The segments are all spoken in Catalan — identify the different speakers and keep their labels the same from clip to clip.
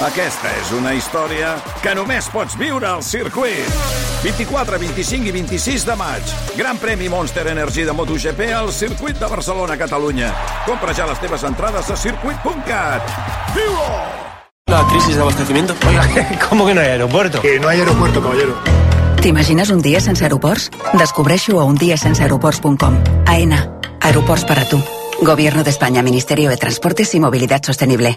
Speaker 1: Aquesta és una història que només pots viure al circuit. 24, 25 i 26 de maig. Gran premi Monster Energy de MotoGP al circuit de Barcelona, Catalunya. Compra ja les teves entrades a circuit.cat. Viu-ho!
Speaker 2: La crisis de abastecimiento. Oiga, ¿cómo que no hay aeropuerto?
Speaker 3: Que no hay aeropuerto, caballero.
Speaker 4: T'imagines un dia sense aeroports? Descobreixo a undiasenseaeroports.com. AENA. Aeroports para tu. Gobierno de España, Ministerio de Transportes y Movilidad Sostenible.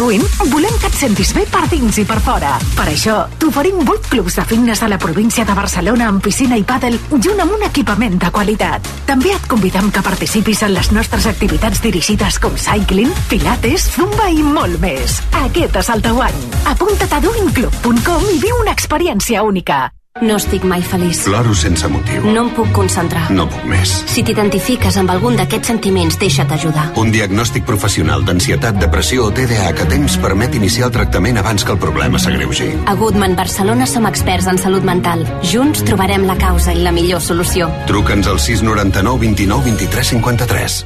Speaker 5: Duin volem que et sentis bé per dins i per fora. Per això, t'oferim 8 clubs de fitness a la província de Barcelona amb piscina i pàdel junt amb un equipament de qualitat. També et convidem que participis en les nostres activitats dirigides com cycling, pilates, zumba i molt més. Aquest és el teu any. Apunta't a duinclub.com i viu una experiència única.
Speaker 6: No estic mai feliç.
Speaker 7: Ploro sense motiu.
Speaker 6: No em puc concentrar.
Speaker 7: No puc més.
Speaker 6: Si t'identifiques amb algun d'aquests sentiments, deixa't ajudar.
Speaker 7: Un diagnòstic professional d'ansietat, depressió o TDAH a temps permet iniciar el tractament abans que el problema s'agreugi.
Speaker 6: A Goodman Barcelona som experts en salut mental. Junts trobarem la causa i la millor solució.
Speaker 7: Truca'ns al 699 29 23 53.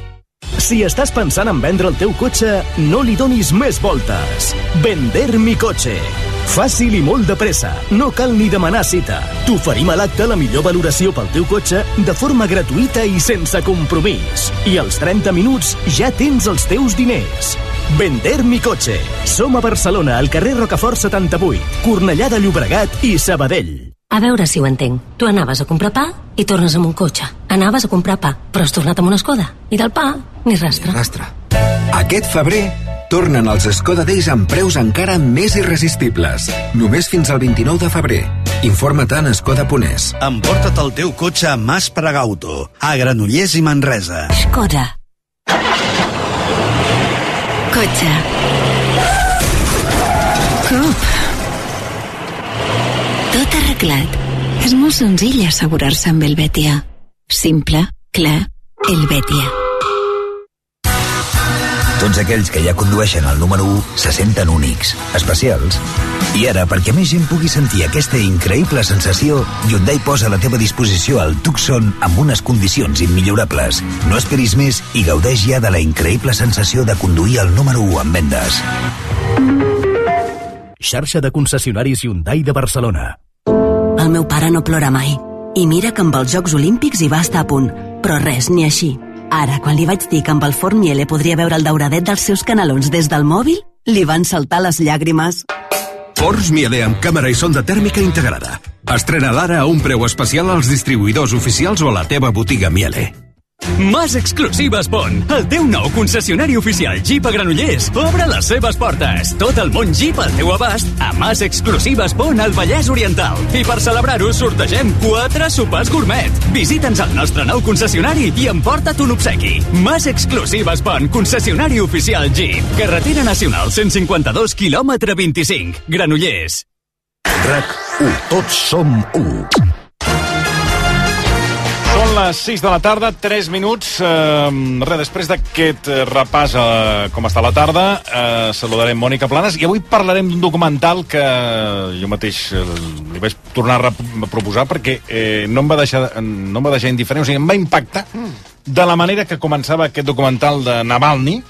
Speaker 8: Si estàs pensant en vendre el teu cotxe, no li donis més voltes. Vender mi cotxe. Fàcil i molt de pressa. No cal ni demanar cita. T'oferim a l'acte la millor valoració pel teu cotxe de forma gratuïta i sense compromís. I als 30 minuts ja tens els teus diners. Vender mi cotxe. Som a Barcelona, al carrer Rocafort 78, Cornellà de Llobregat i Sabadell.
Speaker 9: A veure si ho entenc. Tu anaves a comprar pa i tornes amb un cotxe. Anaves a comprar pa, però has tornat amb una Skoda. I del pa, ni rastre.
Speaker 10: Ni rastre. Aquest febrer tornen els Skoda Days amb preus encara més irresistibles. Només fins al 29 de febrer. Informa't a Skoda.es.
Speaker 11: Emporta't el teu cotxe a Mas Pregauto, a Granollers i Manresa.
Speaker 9: Skoda.
Speaker 12: Cotxe. Cop. Tot arreglat. És molt senzill assegurar-se amb el Betia. Simple, clar, el Betia.
Speaker 13: Tots aquells que ja condueixen el número 1 se senten únics, especials. I ara, perquè més gent pugui sentir aquesta increïble sensació, Hyundai posa a la teva disposició el Tucson amb unes condicions immillorables. No esperis més i gaudeix ja de la increïble sensació de conduir el número 1 en vendes.
Speaker 8: Xarxa de concessionaris Hyundai de Barcelona.
Speaker 14: El meu pare no plora mai. I mira que amb els Jocs Olímpics hi va estar a punt. Però res, ni així. Ara, quan li vaig dir que amb el forn Miele podria veure el dauradet dels seus canalons des del mòbil, li van saltar les llàgrimes.
Speaker 15: Forns Miele amb càmera i sonda tèrmica integrada. Estrena l'ara a un preu especial als distribuïdors oficials o a la teva botiga Miele.
Speaker 16: Mas Exclusives Pont, el teu nou concessionari oficial Jeep a Granollers, obre les seves portes. Tot el món Jeep al teu abast a Mas Exclusives Pont al Vallès Oriental. I per celebrar-ho sortegem quatre sopars gourmet. Visita'ns al nostre nou concessionari i emporta't un obsequi. Mas Exclusives Pont, concessionari oficial Jeep. Carretera Nacional 152, quilòmetre 25. Granollers.
Speaker 17: RAC 1. Tots som 1.
Speaker 18: Són les 6 de la tarda, 3 minuts. Eh, res, després d'aquest eh, repàs a com està la tarda, eh, saludarem Mònica Planes i avui parlarem d'un documental que jo mateix eh, li vaig tornar a proposar perquè eh, no, em va deixar, no em va deixar indiferent, o sigui, em va impactar de la manera que començava aquest documental de Navalny.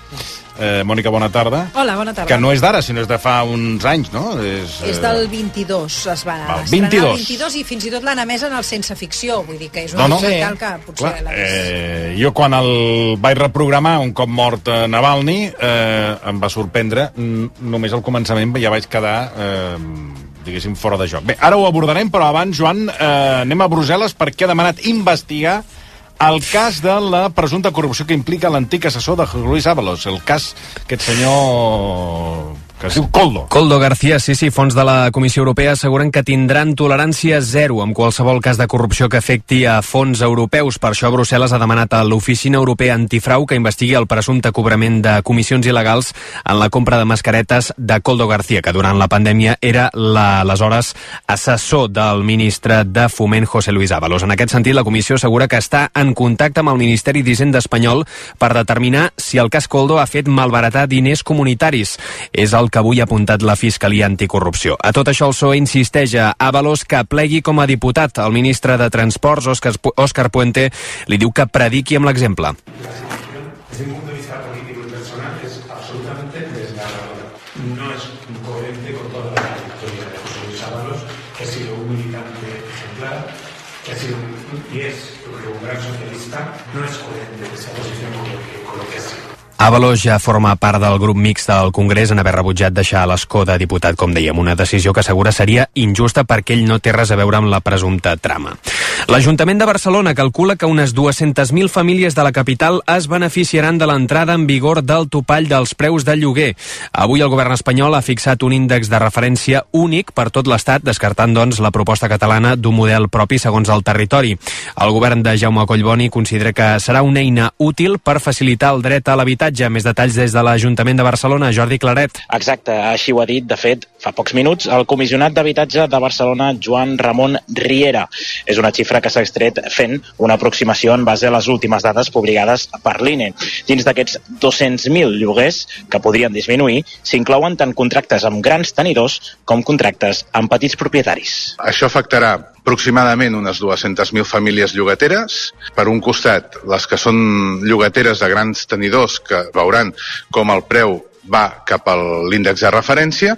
Speaker 18: Eh, Mònica, bona tarda.
Speaker 19: Hola, bona tarda.
Speaker 18: Que no és d'ara, sinó és de fa uns anys, no?
Speaker 19: És, és del 22, es va
Speaker 18: Val,
Speaker 19: estrenar
Speaker 18: 22.
Speaker 19: el 22 i fins i tot l'han emès en el sense ficció, vull dir que és un
Speaker 18: No, no.
Speaker 19: que potser
Speaker 18: Clar, eh, jo quan el vaig reprogramar un cop mort eh, Navalny eh, em va sorprendre només al començament ja vaig quedar eh, diguéssim fora de joc bé, ara ho abordarem però abans Joan eh, anem a Brussel·les perquè ha demanat investigar el cas de la presumpta corrupció que implica l'antic assessor de Luis Ábalos, el cas aquest senyor que es diu Coldo.
Speaker 20: Coldo García, sí, sí, fons de la Comissió Europea asseguren que tindran tolerància zero amb qualsevol cas de corrupció que afecti a fons europeus. Per això Brussel·les ha demanat a l'Oficina Europea Antifrau que investigui el presumpte cobrament de comissions il·legals en la compra de mascaretes de Coldo García, que durant la pandèmia era l'aleshores assessor del ministre de Foment José Luis Ábalos. En aquest sentit, la comissió assegura que està en contacte amb el Ministeri d'Hisenda espanyol per determinar si el cas Coldo ha fet malbaratar diners comunitaris. És el que avui ha apuntat la Fiscalia Anticorrupció. A tot això el PSOE insisteix a Ábalos que plegui com a diputat. El ministre de Transports, Òscar Puente, li diu que prediqui amb l'exemple.
Speaker 21: Desde un punto de vista político y personal es absolutamente desgarrador. No es coherente con toda la trayectoria de José Luis Ábalos, que ha sido un militante ejemplar, que ha sido y es un gran socialista. No es coherente esa posición con lo que, con lo
Speaker 20: Ábalos ja forma part del grup mixt del Congrés en haver rebutjat deixar l'escó de diputat, com dèiem, una decisió que assegura seria injusta perquè ell no té res a veure amb la presumpta trama. L'Ajuntament de Barcelona calcula que unes 200.000 famílies de la capital es beneficiaran de l'entrada en vigor del topall dels preus de lloguer. Avui el govern espanyol ha fixat un índex de referència únic per tot l'Estat, descartant, doncs, la proposta catalana d'un model propi segons el territori. El govern de Jaume Collboni considera que serà una eina útil per facilitar el dret a l'habitatge habitatge. Més detalls des de l'Ajuntament de Barcelona. Jordi Claret.
Speaker 22: Exacte, així ho ha dit, de fet, fa pocs minuts, el comissionat d'habitatge de Barcelona, Joan Ramon Riera. És una xifra que s'ha extret fent una aproximació en base a les últimes dades publicades per l'INE. Dins d'aquests 200.000 lloguers que podrien disminuir, s'inclouen tant contractes amb grans tenidors com contractes amb petits propietaris.
Speaker 23: Això afectarà aproximadament unes 200.000 famílies llogateres. Per un costat, les que són llogateres de grans tenidors que veuran com el preu va cap a l'índex de referència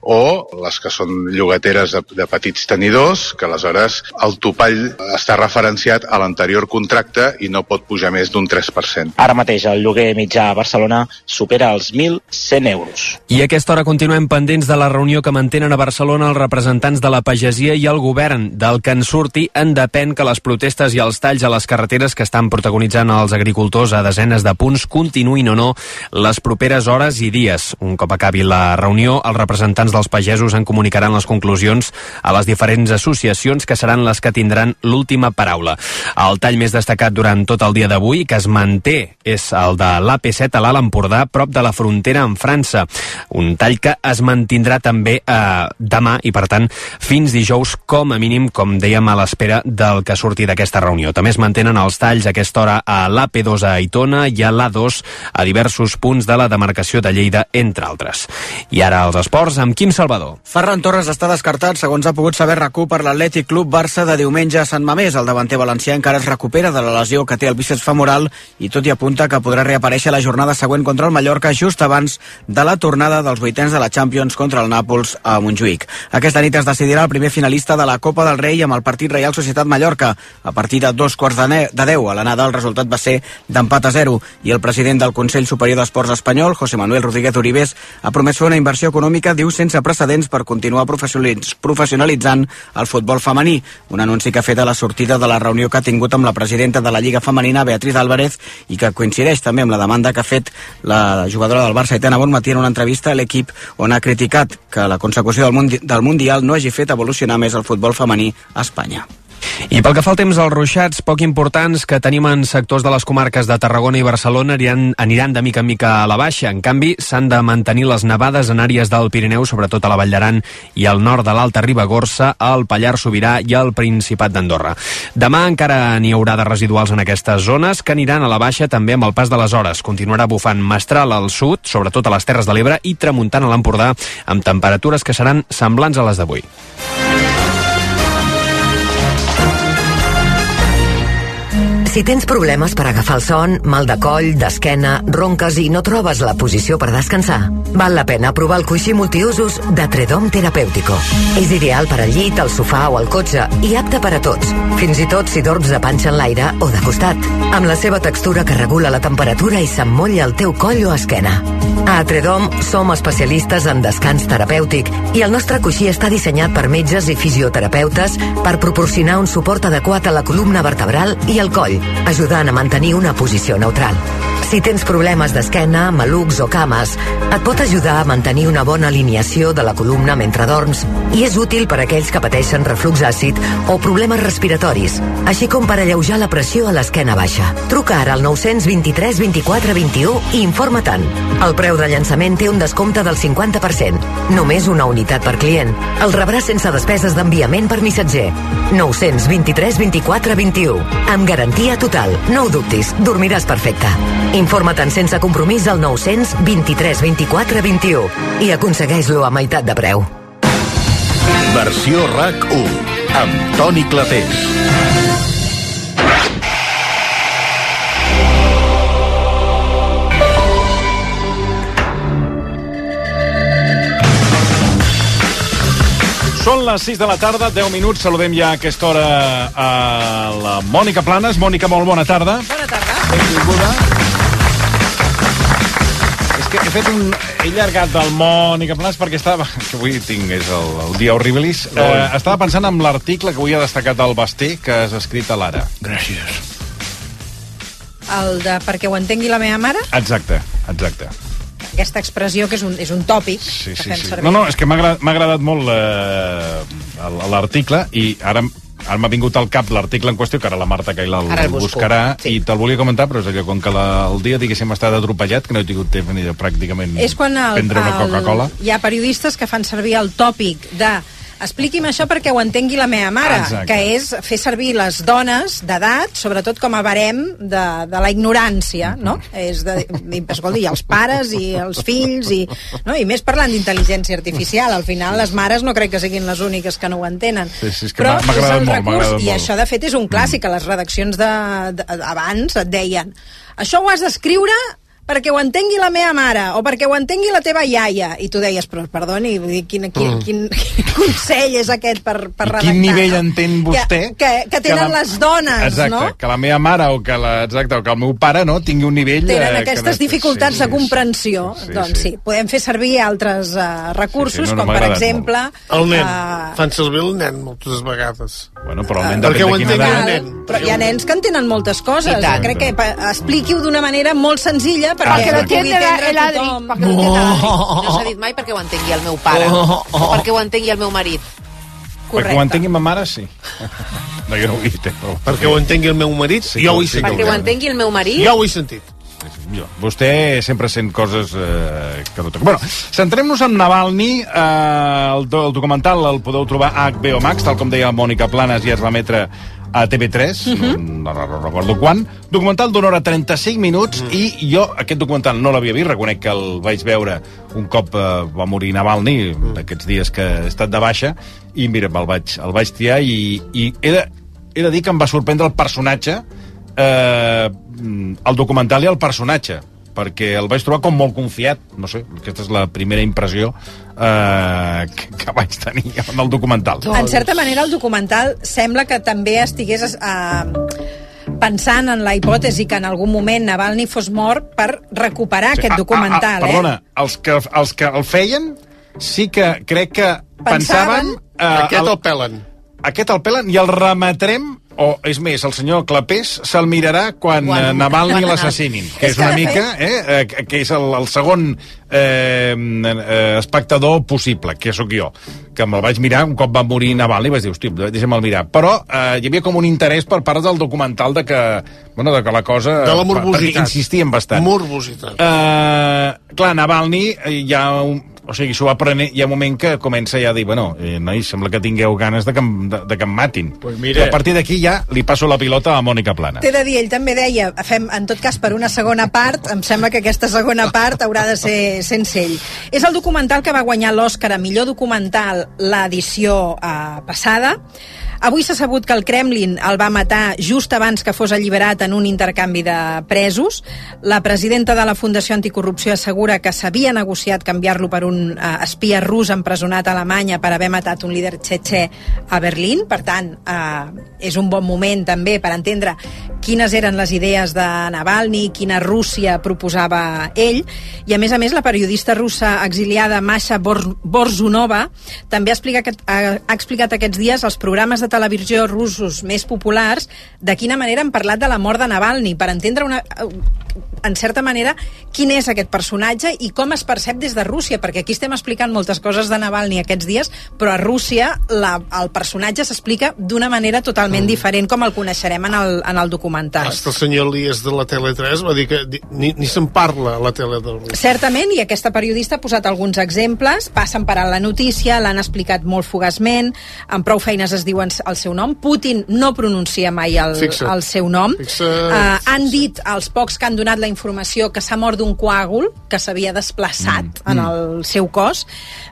Speaker 23: o les que són llogateres de, de petits tenidors, que aleshores el topall està referenciat a l'anterior contracte i no pot pujar més d'un 3%.
Speaker 22: Ara mateix el lloguer mitjà a Barcelona supera els 1.100 euros.
Speaker 20: I a aquesta hora continuem pendents de la reunió que mantenen a Barcelona els representants de la pagesia i el govern. Del que en surti en depèn que les protestes i els talls a les carreteres que estan protagonitzant els agricultors a desenes de punts continuïn o no les properes hores i dies. Un cop acabi la reunió, els representants dels pagesos en comunicaran les conclusions a les diferents associacions que seran les que tindran l'última paraula. El tall més destacat durant tot el dia d'avui, que es manté, és el de l'AP7 a l'Alt Empordà, prop de la frontera amb França. Un tall que es mantindrà també eh, demà i, per tant, fins dijous, com a mínim, com dèiem, a l'espera del que surti d'aquesta reunió. També es mantenen els talls a aquesta hora a l'AP2 a Aitona i a l'A2 a diversos punts de la demarcació de Lleida, entre altres. I ara els esports amb Quim Salvador.
Speaker 24: Ferran Torres està descartat, segons ha pogut saber RAC1 per l'Atlètic Club Barça de diumenge a Sant Mamés. El davanter valencià encara es recupera de la lesió que té el bíceps femoral i tot i apunta que podrà reaparèixer la jornada següent contra el Mallorca just abans de la tornada dels vuitens de la Champions contra el Nàpols a Montjuïc. Aquesta nit es decidirà el primer finalista de la Copa del Rei amb el partit Reial Societat Mallorca. A partir de dos quarts de, de 10 a l'anada el resultat va ser d'empat a 0 i el president del Consell Superior d'Esports Espanyol, José Manuel Rodríguez Uribes, ha promès fer una inversió econòmica, diu, precedents per continuar professionalitzant el futbol femení. Un anunci que ha fet a la sortida de la reunió que ha tingut amb la presidenta de la Lliga Femenina, Beatriz Álvarez, i que coincideix també amb la demanda que ha fet la jugadora del Barça, Itana Bonmatí, en una entrevista a l'equip on ha criticat que la consecució del, mundi del Mundial no hagi fet evolucionar més el futbol femení a Espanya.
Speaker 20: I pel que fa al temps, els ruixats poc importants que tenim en sectors de les comarques de Tarragona i Barcelona aniran, aniran de mica en mica a la baixa. En canvi, s'han de mantenir les nevades en àrees del Pirineu, sobretot a la Vall d'Aran i al nord de l'Alta Ribagorça, al Pallar Sobirà i al Principat d'Andorra. Demà encara n'hi haurà de residuals en aquestes zones que aniran a la baixa també amb el pas de les hores. Continuarà bufant mestral al sud, sobretot a les Terres de l'Ebre i tramuntant a l'Empordà, amb temperatures que seran semblants a les d'avui.
Speaker 25: Si tens problemes per agafar el son, mal de coll, d'esquena, ronques i no trobes la posició per descansar, val la pena provar el coixí multiusos de Tredom Terapèutico. És ideal per al llit, al sofà o al cotxe i apte per a tots, fins i tot si dorms de panxa en l'aire o de costat, amb la seva textura que regula la temperatura i s'emmolla el teu coll o esquena. A Tredom som especialistes en descans terapèutic i el nostre coixí està dissenyat per metges i fisioterapeutes per proporcionar un suport adequat a la columna vertebral i al coll, ajudant a mantenir una posició neutral. Si tens problemes d'esquena, malucs o cames, et pot ajudar a mantenir una bona alineació de la columna mentre dorms i és útil per a aquells que pateixen reflux àcid o problemes respiratoris, així com per alleujar la pressió a l'esquena baixa. Truca ara al 923 24 21 i informa-te'n. El preu de llançament té un descompte del 50%. Només una unitat per client. El rebràs sense despeses d'enviament per missatger. 923 24 21. Amb garantia total. No ho dubtis, dormiràs perfecte. Informa't sense compromís al 923 24 21 i aconsegueix-lo a meitat de preu.
Speaker 26: Versió RAC 1 amb Toni Clapés.
Speaker 18: Són les 6 de la tarda, 10 minuts. Saludem ja a aquesta hora a la Mònica Planes. Mònica, molt bona tarda.
Speaker 19: Bona tarda.
Speaker 18: Benvinguda. Que he fet un... He llargat del Mònica Planes perquè estava... Que avui tinc, és el, el dia horribilis. Eh, estava pensant en l'article que avui ha destacat el Basté, que has escrit a l'Ara.
Speaker 24: Gràcies.
Speaker 19: El de perquè ho entengui la meva mare,
Speaker 18: Exacte, exacte.
Speaker 19: aquesta expressió que és un, és un tòpic
Speaker 18: Sí,
Speaker 19: que
Speaker 18: sí,
Speaker 19: fem
Speaker 18: sí.
Speaker 19: servir.
Speaker 18: No, no, és que m'ha agradat, agradat molt eh, l'article i ara Ara m'ha vingut al cap l'article en qüestió, que ara la Marta Caila el,
Speaker 19: el
Speaker 18: buscarà, sí. i te'l volia comentar, però és allò, com que la, el dia, diguéssim, estat atropellat, que no he tingut temps ni de pràcticament
Speaker 19: És quan el,
Speaker 18: prendre una Coca-Cola.
Speaker 19: hi ha periodistes que fan servir el tòpic de expliqui'm això perquè ho entengui la meva mare,
Speaker 18: Exacte.
Speaker 19: que és fer servir les dones d'edat, sobretot com a barem de, de la ignorància, no? És de, escolta, i els pares i els fills, i, no? i més parlant d'intel·ligència artificial, al final les mares no crec que siguin les úniques que no ho entenen.
Speaker 18: Sí, sí, és que
Speaker 19: Però és
Speaker 18: agradat
Speaker 19: el
Speaker 18: molt,
Speaker 19: recurs, i
Speaker 18: molt.
Speaker 19: això de fet és un clàssic, a les redaccions de, de, abans et deien això ho has d'escriure perquè ho entengui la meva mare o perquè ho entengui la teva iaia i tu deies, però perdoni, vull dir, quin, quin,
Speaker 18: Mm.
Speaker 19: quin, quin consell és aquest per, per
Speaker 18: I
Speaker 19: redactar?
Speaker 18: quin nivell
Speaker 19: no?
Speaker 18: entén vostè?
Speaker 19: Que, que, que tenen
Speaker 18: la-
Speaker 19: les dones,
Speaker 18: exacte,
Speaker 19: no?
Speaker 18: que la meva mare o que, la, exacte, o que el meu pare no tingui un nivell...
Speaker 19: Tenen
Speaker 18: eh, que
Speaker 19: aquestes
Speaker 18: no-
Speaker 19: dificultats
Speaker 18: sí,
Speaker 19: de comprensió.
Speaker 18: sí,
Speaker 19: doncs
Speaker 18: sí.
Speaker 19: sí, podem fer servir altres uh, recursos,
Speaker 18: Sí, sí, no, no,
Speaker 19: com per exemple...
Speaker 27: El nen.
Speaker 19: eh,
Speaker 27: Fan servir el nen moltes vegades.
Speaker 18: Bueno, però el nen
Speaker 27: Perquè
Speaker 18: depèn
Speaker 27: ho
Speaker 18: de quina
Speaker 27: entengui
Speaker 18: edat.
Speaker 27: el nen.
Speaker 19: Però hi ha nens que entenen moltes coses. Crec que expliqui-ho d'una manera molt senzilla perquè
Speaker 28: Perquè
Speaker 19: ho
Speaker 28: lo
Speaker 19: pugui
Speaker 28: entiende
Speaker 19: entendre
Speaker 28: el Adri.
Speaker 19: tothom.
Speaker 28: Perquè entiende l'Adri. No s'ha dit mai perquè ho entengui el meu pare.
Speaker 18: Oh, oh.
Speaker 28: O perquè ho entengui el meu marit.
Speaker 18: Perquè ho entengui ma mare, sí. No, jo no ho he dit. eh, Però...
Speaker 27: Perquè ho entengui el meu marit,
Speaker 18: Sí,
Speaker 27: jo ho he sentit.
Speaker 28: Perquè ho entengui el meu marit.
Speaker 27: Jo ho he sentit.
Speaker 18: Jo. Vostè sempre sent coses eh, que no toca. Bueno, centrem-nos en Navalny. Eh, el, el documental el podeu trobar a HBO Max, tal com deia Mònica Planes, ja es va emetre a TV3, no, no, no recordo quan. Documental d'una hora 35 minuts i jo aquest documental no l'havia vist, reconec que el vaig veure un cop eh, va morir Navalny, d'aquests dies que he estat de baixa, i mira, el vaig, el vaig triar i, i he, de, he de dir que em va sorprendre el personatge eh, el documental i el personatge perquè el vaig trobar com molt confiat no sé, aquesta és la primera impressió eh, que, que vaig tenir en el documental.
Speaker 19: En certa manera, el documental sembla que també estigués eh, pensant en la hipòtesi que en algun moment Navalny fos mort per recuperar
Speaker 18: Sí,
Speaker 19: aquest documental,
Speaker 18: ah, ah, perdona, els que, els que el feien sí que crec que pensaven...
Speaker 19: Pensaven-
Speaker 27: Aquest el pelen.
Speaker 18: Aquest el pelen i el remetrem o, és més, el senyor Clapés se'l mirarà quan,
Speaker 28: Quan-
Speaker 18: quan Navalny l'assassinin, que
Speaker 19: És
Speaker 18: és una mica, eh, eh, que- que és el, el segon eh, eh, espectador possible, que sóc jo, que me'l vaig mirar un cop va morir Navalny i vaig dir, hosti, deixa'm-el mirar. Però eh, hi havia com un interès per part del documental de que, bueno, de que la cosa...
Speaker 27: De la morbositat.
Speaker 18: Perquè insistien bastant.
Speaker 27: Morbositat.
Speaker 18: Uh, clar, Navalny eh, hi ha un, o sigui, s'ho va prenent, hi ha un moment que comença ja a dir, bueno, eh, nois, sembla que tingueu ganes de que, em- de, de que em matin.
Speaker 24: Pues mira.
Speaker 18: I a partir d'aquí ja li passo la pilota a Mònica Plana.
Speaker 19: T'he de dir, ell també deia, fem, en tot cas, per una segona part, em sembla que aquesta segona part haurà de ser sense ell. És el documental que va guanyar l'Oscar a millor documental l'edició eh, passada. Avui s'ha sabut que el Kremlin el va matar just abans que fos alliberat en un intercanvi de presos. La presidenta de la Fundació Anticorrupció assegura que s'havia negociat canviar-lo per un eh, espia rus empresonat a Alemanya per haver matat un líder txetxè a Berlín. Per tant, eh, és un bon moment també per entendre quines eren les idees de Navalny, quina Rússia proposava ell, i a més a més la periodista russa exiliada Masha Bor Borzunova també ha explicat, ha, explicat aquests dies els programes de televisió russos més populars de quina manera han parlat de la mort de Navalny, per entendre una, en certa manera quin és aquest personatge i com es percep des de Rússia, perquè aquí estem explicant moltes coses de Navalny aquests dies, però a Rússia la, el personatge s'explica d'una manera totalment mm. diferent com el coneixerem en el, en el documental.
Speaker 27: Hasta el senyor Líes de la Tele3 va dir que ni, ni se'n parla a la tele de Rússia.
Speaker 19: Certament, i aquesta periodista ha posat alguns exemples, passen per alt la notícia, l'han explicat molt fugaçment, amb prou feines es diuen el seu nom, Putin no pronuncia mai el,
Speaker 27: Fixa't.
Speaker 19: el seu nom,
Speaker 27: Fixa't.
Speaker 19: uh, han dit els pocs que han donat la informació que s'ha mort d'un coàgul que s'havia desplaçat mm. en el seu cos,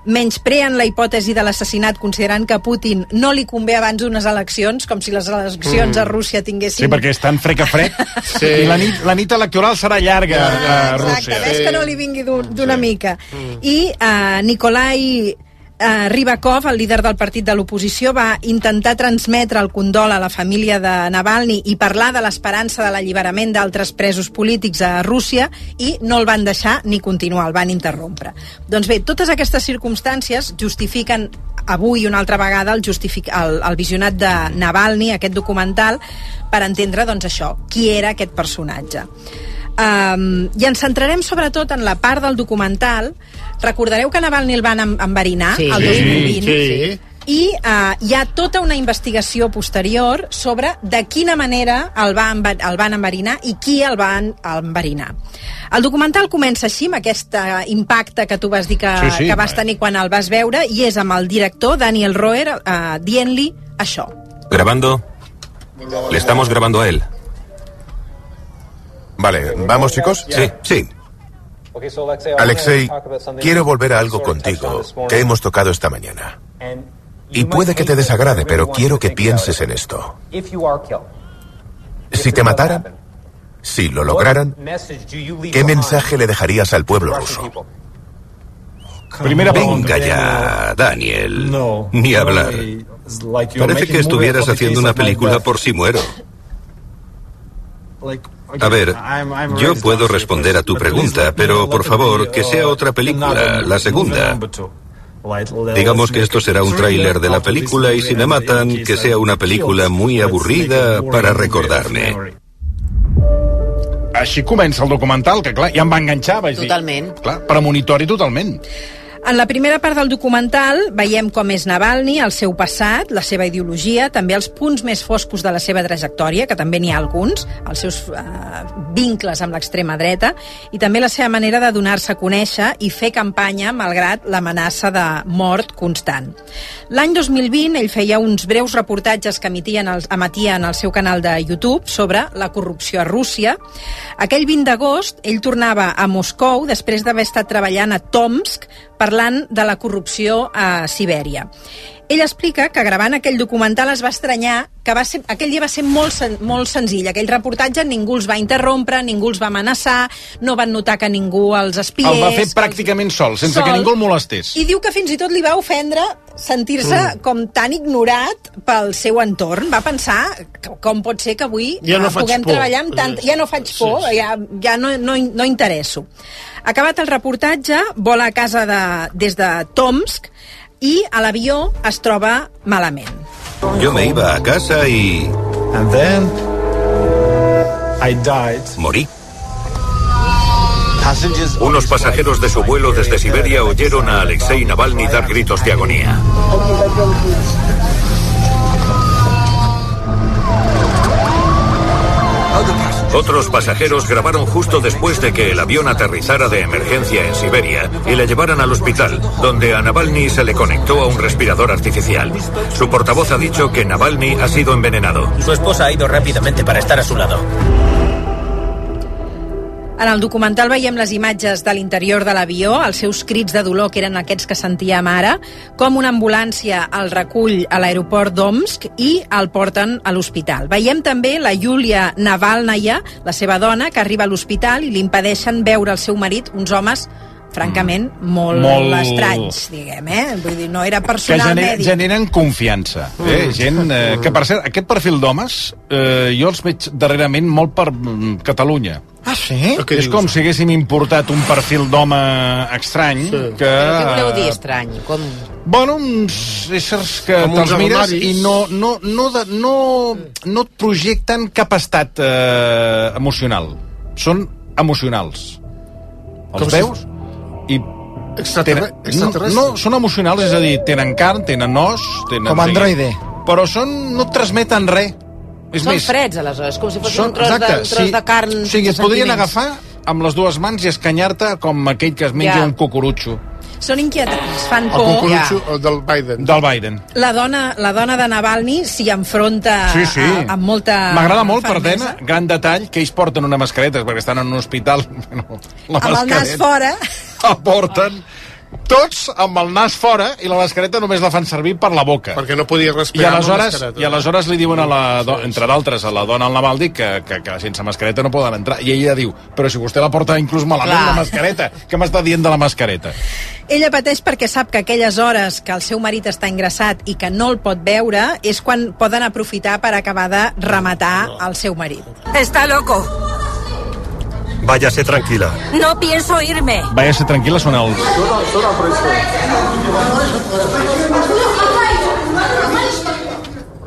Speaker 19: menyspreen la hipòtesi de l'assassinat considerant que a Putin no li convé abans d'unes eleccions, com si les eleccions
Speaker 18: Mm.
Speaker 19: a Rússia tinguessin...
Speaker 18: Sí, perquè estan frec a frec.
Speaker 27: Sí.
Speaker 18: I la nit, la nit electoral serà llarga a
Speaker 19: Exacte,
Speaker 18: Rússia.
Speaker 19: ves que no li vingui d'un- d'una mica. I uh, Nikolai uh, Rybakov, el líder del partit de l'oposició, va intentar transmetre el condol a la família de Navalny i parlar de l'esperança de l'alliberament d'altres presos polítics a Rússia i no el van deixar ni continuar, el van interrompre. Doncs bé, totes aquestes circumstàncies justifiquen avui una altra vegada el, justific el, el visionat de Navalny, aquest documental, per entendre doncs, això, qui era aquest personatge. Um, I ens centrarem sobretot en la part del documental. Recordareu que Navalny el van enverinar
Speaker 27: Sí.
Speaker 19: el 2020?
Speaker 27: Sí.
Speaker 19: I uh, hi ha tota una investigació posterior sobre de quina manera el, va enver el van enverinar i qui el van enverinar. El documental comença així, amb aquest uh, impacte que tu vas dir que,
Speaker 18: Sí, sí.
Speaker 19: que vas tenir quan el vas veure, i és amb el director, Daniel Roer, uh, dient-li això.
Speaker 29: ¿Grabando? Le estamos grabando a él.
Speaker 30: Vale, ¿vamos chicos?
Speaker 29: Sí.
Speaker 30: Sí. Alexei, quiero volver a algo contigo que hemos tocado esta mañana. Y puede que te desagrade, pero quiero que pienses en esto. Si te mataran, si lo lograran, ¿qué mensaje le dejarías al pueblo ruso?
Speaker 18: Primera
Speaker 29: Venga ya, Daniel. Ni hablar. Parece que estuvieras haciendo una película por si muero. A ver, yo puedo responder a tu pregunta, pero por favor, que sea otra película, la segunda. Digamos que esto será un tráiler de la película y si me matan, que sea una película muy aburrida para recordarme.
Speaker 18: Així comença el documental, que clar, ja em va enganxar, vaig
Speaker 28: Totalment.
Speaker 18: dir. Clar, premonitori totalment.
Speaker 19: En la primera part del documental veiem com és Navalny, el seu passat, la seva ideologia, també els punts més foscos de la seva trajectòria, que també n'hi ha alguns, els seus eh, vincles amb l'extrema dreta, i també la seva manera de donar-se a conèixer i fer campanya malgrat l'amenaça de mort constant. L'any 2020 ell feia uns breus reportatges que emitien els, emetia en el seu canal de YouTube sobre la corrupció a Rússia. Aquell 20 d'agost ell tornava a Moscou després d'haver estat treballant a Tomsk parlant de la corrupció a Sibèria. Ell explica que gravant aquell documental es va estranyar que va ser, aquell dia va ser molt, sen, molt senzill. Aquell reportatge ningú els va interrompre, ningú els va amenaçar, no van notar que ningú els espiés...
Speaker 18: El va fer pràcticament sol, sense que
Speaker 19: Sol.
Speaker 18: ningú el molestés.
Speaker 19: I diu que fins i tot li va ofendre sentir-se
Speaker 18: Mm.
Speaker 19: com tan ignorat pel seu entorn. Va pensar que, com pot ser que avui
Speaker 27: Ja no
Speaker 19: eh, puguem
Speaker 27: por.
Speaker 19: treballar amb tant... Ja no faig por, ja, ja no, no, no interesso. Acabat el reportatge, vola a casa de, des de Tomsk i a l'avió es troba malament.
Speaker 29: Yo me iba a casa y...
Speaker 31: And then I died.
Speaker 29: Morí. Unos pasajeros de su vuelo desde Siberia oyeron a Alexei Navalny dar gritos de agonía. Otros pasajeros grabaron justo después de que el avión aterrizara de emergencia en Siberia y le llevaran al hospital, donde a Navalny se le conectó a un respirador artificial. Su portavoz ha dicho que Navalny ha sido envenenado.
Speaker 32: Su esposa ha ido rápidamente para estar a su lado.
Speaker 19: En el documental veiem les imatges de l'interior de l'avió, els seus crits de dolor, que eren aquests que sentíem ara, com una ambulància el recull a l'aeroport d'Omsk i el porten a l'hospital. Veiem també la Yulia Navalnaya, la seva dona, que arriba a l'hospital i li impedeixen veure el seu marit, uns homes francament, molt,
Speaker 18: Molt-
Speaker 19: molt... estranys, diguem, eh? Vull dir, no era
Speaker 18: que
Speaker 19: personal
Speaker 18: gener,
Speaker 19: mèdic.
Speaker 18: generen confiança. Eh?
Speaker 19: Mm.
Speaker 18: Gent, eh, que per cert, aquest perfil d'homes, eh, jo els veig darrerament molt per mm, Catalunya.
Speaker 24: Ah, sí?
Speaker 18: És com si haguéssim importat un perfil d'home estrany sí. que...
Speaker 28: Però què voleu dir estrany? Com...
Speaker 18: Bueno, uns éssers que te'ls mires i no, no, no, de, no, no et projecten cap estat eh, emocional. Són emocionals. Els
Speaker 27: Com si-
Speaker 18: veus? I
Speaker 27: Extraterre-
Speaker 18: tenen,
Speaker 27: extraterrestres?
Speaker 18: no, són emocionals, és a dir, tenen carn, tenen os... Tenen,
Speaker 24: Com androide.
Speaker 18: Però són, no et transmeten res. És
Speaker 28: Són
Speaker 18: més,
Speaker 28: freds, aleshores, com si fos
Speaker 18: són,
Speaker 28: un tros, de, un tros
Speaker 18: sí.
Speaker 28: de carn
Speaker 18: O sigui, et podrien agafar amb les dues mans i escanyar-te com aquell que es menja
Speaker 28: Ja.
Speaker 18: un cucurutxo
Speaker 19: Són inquietants, fan
Speaker 27: El
Speaker 19: por.
Speaker 27: cucurutxo del Biden.
Speaker 18: del Biden.
Speaker 19: La dona, la dona de Navalny s'hi enfronta
Speaker 18: Sí, sí.
Speaker 19: a, amb molta
Speaker 18: M'agrada molt, per tema, gran detall, que ells porten una mascareta, perquè estan en un hospital. Bueno, la
Speaker 19: Amb el nas fora.
Speaker 18: La porten tots amb el nas fora i la mascareta només la fan servir per la boca.
Speaker 27: Perquè no podia
Speaker 18: I
Speaker 27: respirar amb la
Speaker 18: aleshores,
Speaker 27: mascareta.
Speaker 18: I aleshores li diuen a la, do, entre d'altres, a la dona al Navaldi que, que, que sense mascareta no poden entrar. I ella diu, però si vostè la porta inclús malament,
Speaker 28: Clar.
Speaker 18: la mascareta. Què m'està dient de la mascareta?
Speaker 19: Ella pateix perquè sap que aquelles hores que el seu marit està ingressat i que no el pot veure és quan poden aprofitar per acabar de rematar el seu marit.
Speaker 33: Está loco.
Speaker 34: Váyase tranquila.
Speaker 33: No pienso irme.
Speaker 18: Vaya-se tranquil·la, són els...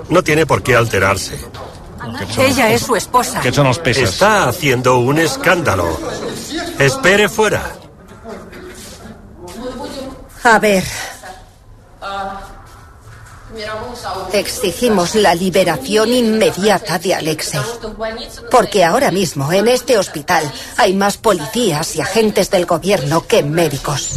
Speaker 34: No tiene por qué alterarse.
Speaker 33: Ella es su esposa.
Speaker 18: Són els peces.
Speaker 34: Está haciendo un escándalo. Espere fuera.
Speaker 35: A ver. Exigimos la liberación inmediata de Alexei. Porque ahora mismo en este hospital hay más policías y agentes del gobierno que médicos.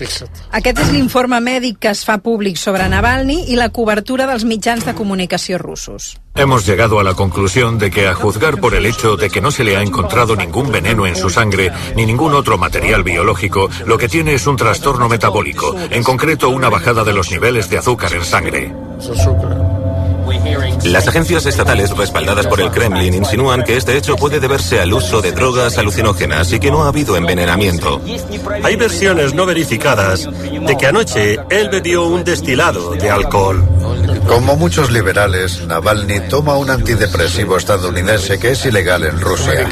Speaker 27: Fixa't.
Speaker 19: Aquest és l'informe mèdic que es fa públic sobre Navalny i la cobertura dels mitjans de comunicació russos.
Speaker 36: Hemos llegado a la conclusión de que a juzgar por el hecho de que no se le ha encontrado ningún veneno en su sangre ni ningún otro material biológico, lo que tiene es un trastorno metabólico, en concreto una bajada de los niveles de azúcar en sangre.
Speaker 37: Las agencias estatales respaldadas por el Kremlin insinúan que este hecho puede deberse al uso de drogas alucinógenas y que no ha habido envenenamiento.
Speaker 34: Hay versiones no verificadas de que anoche él bebió un destilado de alcohol.
Speaker 38: Como muchos liberales, Navalny toma un antidepresivo estadounidense que es ilegal en Rusia.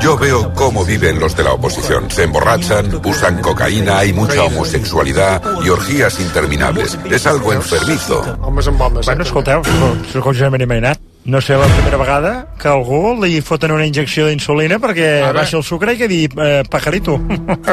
Speaker 39: Yo veo cómo viven los de la oposición. Se emborrachan, usan cocaína, hay mucha homosexualidad y orgías interminables. Es algo enfermizo.
Speaker 40: Ja m'he imaginat, no sé la primera vegada que algú li foten una injecció d'insulina perquè
Speaker 27: Ara.
Speaker 40: baixa el sucre i quedi eh, pajarito.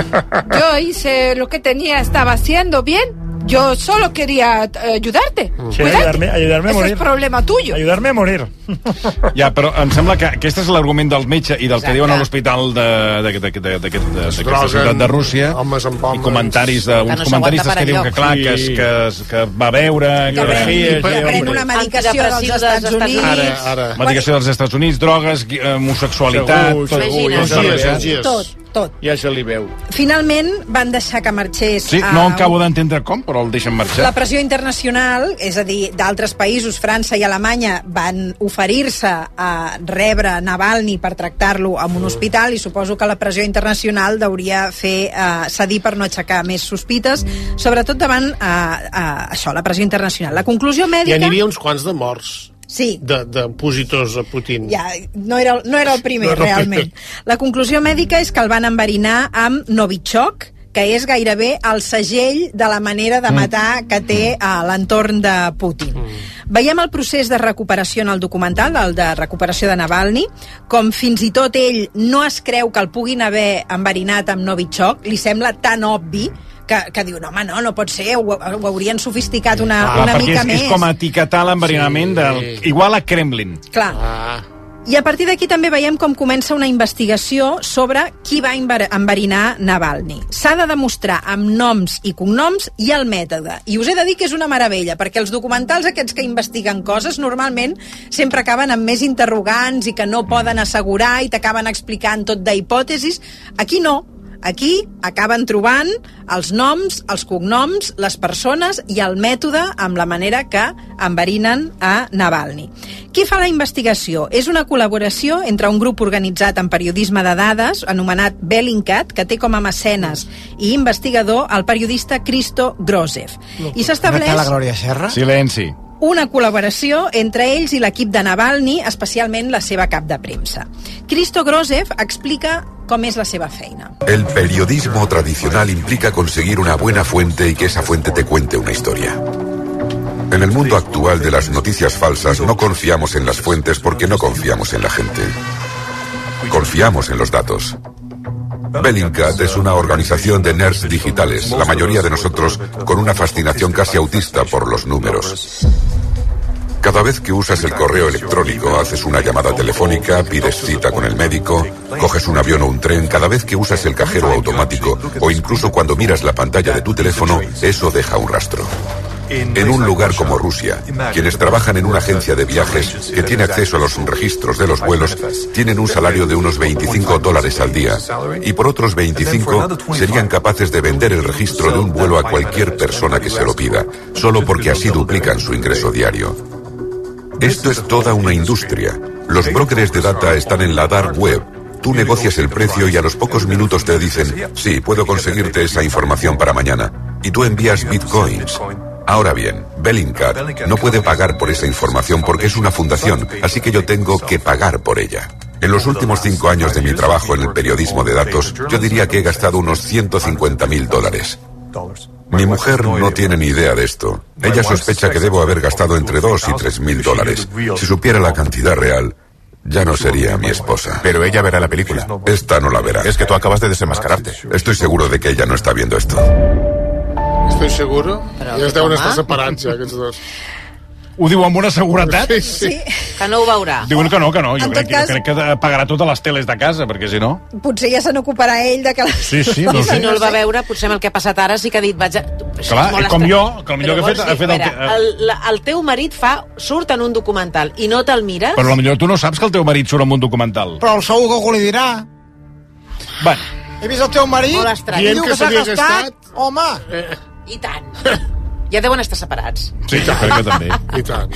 Speaker 41: Yo hice lo que tenía, estaba haciendo bien. Yo solo quería eh, ayudarte.
Speaker 40: Sí,
Speaker 41: Cuidarte.
Speaker 40: ayudarme, ayudarme a
Speaker 41: Ese
Speaker 40: morir.
Speaker 41: es problema tuyo.
Speaker 40: Ayudarme a morir.
Speaker 18: Ja, però em sembla que aquest és l'argument del metge i del que
Speaker 27: Exacte.
Speaker 18: diuen a l'hospital de- de- de- de- de- d'aquest- d'aquesta ciutat de Rússia
Speaker 27: homes amb homes.
Speaker 18: i comentaris d'uns
Speaker 27: Que no
Speaker 18: comentaristes
Speaker 27: s'aguanta
Speaker 18: que
Speaker 27: per
Speaker 18: diuen que clar, que, es, que, es, que va veure
Speaker 19: Que
Speaker 18: que,
Speaker 19: que pren una medicació dels
Speaker 28: Antidepressius
Speaker 19: Estats
Speaker 28: dels Estats
Speaker 19: Units.
Speaker 28: Units.
Speaker 27: Ara, ara.
Speaker 18: medicació dels Estats Units, drogues, gui- homosexualitat...
Speaker 40: Segur,
Speaker 18: tot,
Speaker 40: segur,
Speaker 18: tot, tot.
Speaker 19: Tot, tot.
Speaker 40: Ja se li veu.
Speaker 19: Finalment van deixar que marxés
Speaker 18: Sí,
Speaker 19: a
Speaker 18: no acabo d'entendre com, però el deixen marxar.
Speaker 19: La pressió internacional, és a dir, d'altres països, França i Alemanya, van oferir-se a rebre Navalny per tractar-lo en un hospital i suposo que la pressió internacional hauria fer eh, cedir per no aixecar més sospites, sobretot davant eh, eh, això, la pressió internacional. La conclusió
Speaker 27: Hi
Speaker 19: mèdica...
Speaker 27: n'hi havia uns quants de morts.
Speaker 19: Sí.
Speaker 27: De, de opositors a Putin.
Speaker 19: Ja, no era, no era el primer,
Speaker 27: No era el
Speaker 19: realment. La conclusió mèdica és que el van enverinar amb Novichok, que és gairebé el segell de la manera de matar que té a l'entorn de Putin. Veiem el procés de recuperació en el documental, el de recuperació de Navalny, com fins i tot ell no es creu que el puguin haver enverinat amb Novichok, li sembla tan obvi que, que diu, no, home, no, no pot ser, ho, ho haurien sofisticat una,
Speaker 18: Ah,
Speaker 19: una mica
Speaker 18: és,
Speaker 19: més.
Speaker 18: és com etiquetar l'enverinament
Speaker 27: Sí.
Speaker 18: del... Igual a Kremlin.
Speaker 19: Clar.
Speaker 27: Ah.
Speaker 19: I a partir d'aquí també veiem com comença una investigació sobre qui va enver- enverinar Navalny. S'ha de demostrar amb noms i cognoms i el mètode. I us he de dir que és una meravella, perquè els documentals aquests que investiguen coses normalment sempre acaben amb més interrogants i que no poden assegurar i t'acaben explicant tot d'hipòtesis. Aquí no. Aquí acaben trobant els noms, els cognoms, les persones i el mètode amb la manera que enverinen a Navalny. Qui fa la investigació? És una col·laboració entre un grup organitzat en periodisme de dades, anomenat Bellingcat, que té com a mecenes i investigador el periodista Cristo Grozev. I s'estableix...
Speaker 24: la Glòria Serra?
Speaker 18: Silenci.
Speaker 19: Una col·laboració entre ells i l'equip de Navalny, especialment la seva cap de premsa. Cristo Grozev explica com és la seva feina.
Speaker 39: El periodismo tradicional implica conseguir una buena fuente y que esa fuente te cuente una historia. En el mundo actual de las noticias falsas no confiamos en las fuentes porque no confiamos en la gente. Confiamos en los datos. Bellingcat es una organización de nerds digitales, la mayoría de nosotros con una fascinación casi autista por los números. Cada vez que usas el correo electrónico, haces una llamada telefónica, pides cita con el médico, coges un avión o un tren, cada vez que usas el cajero automático o incluso cuando miras la pantalla de tu teléfono, eso deja un rastro. En un lugar como Rusia, quienes trabajan en una agencia de viajes que tiene acceso a los registros de los vuelos tienen un salario de unos 25 dólares al día y por otros 25 serían capaces de vender el registro de un vuelo a cualquier persona que se lo pida, solo porque así duplican su ingreso diario. Esto es toda una industria. Los brokers de data están en la dark web. Tú negocias el precio y a los pocos minutos te dicen, sí, puedo conseguirte esa información para mañana. Y tú envías bitcoins. Ahora bien, Bellingcat no puede pagar por esa información porque es una fundación, así que yo tengo que pagar por ella. En los últimos cinco años de mi trabajo en el periodismo de datos, yo diría que he gastado unos 150 mil dólares. Mi mujer no tiene ni idea de esto. Ella sospecha que debo haber gastado entre 2 y 3 mil dólares. Si supiera la cantidad real, ya no sería mi esposa.
Speaker 30: Pero ella verá la película.
Speaker 39: Esta no la verá.
Speaker 30: Es que tú acabas de desenmascararte.
Speaker 39: Estoy seguro de que ella no está viendo esto.
Speaker 27: Estic seguro?
Speaker 28: Però
Speaker 27: ja es deuen estar separats, ja, aquests dos.
Speaker 18: Ho diu amb una seguretat?
Speaker 27: Sí, sí.
Speaker 19: Sí.
Speaker 28: Que no ho veurà.
Speaker 18: Diuen que no, que no. Jo crec,
Speaker 19: cas-
Speaker 18: jo crec que pagarà totes les teles de casa, perquè si no...
Speaker 19: Potser ja se n'ocuparà ell de que... Les...
Speaker 18: Sí, sí, no
Speaker 28: si no el va veure, potser amb el que ha passat ara sí que ha dit... Vaig a...
Speaker 18: Clar,
Speaker 28: és molt
Speaker 18: com
Speaker 28: estrany.
Speaker 18: jo, que el millor
Speaker 28: Però
Speaker 18: que ha fet-
Speaker 28: vols
Speaker 18: ha
Speaker 28: dir,
Speaker 18: fet el que-
Speaker 28: El, el teu marit fa, surt en un documental i no te'l mires...
Speaker 18: Però potser tu no saps que el teu marit surt en un documental.
Speaker 24: Però el segur que algú li dirà.
Speaker 18: Bueno,
Speaker 24: He vist el teu marit
Speaker 28: Molt estrany.
Speaker 24: i
Speaker 27: Dient
Speaker 24: diu
Speaker 27: que
Speaker 24: que s'ha
Speaker 27: s'havia
Speaker 24: gastat. Home,
Speaker 28: I tant. Ja deuen estar separats.
Speaker 18: sí, jo crec que també.
Speaker 27: I tant.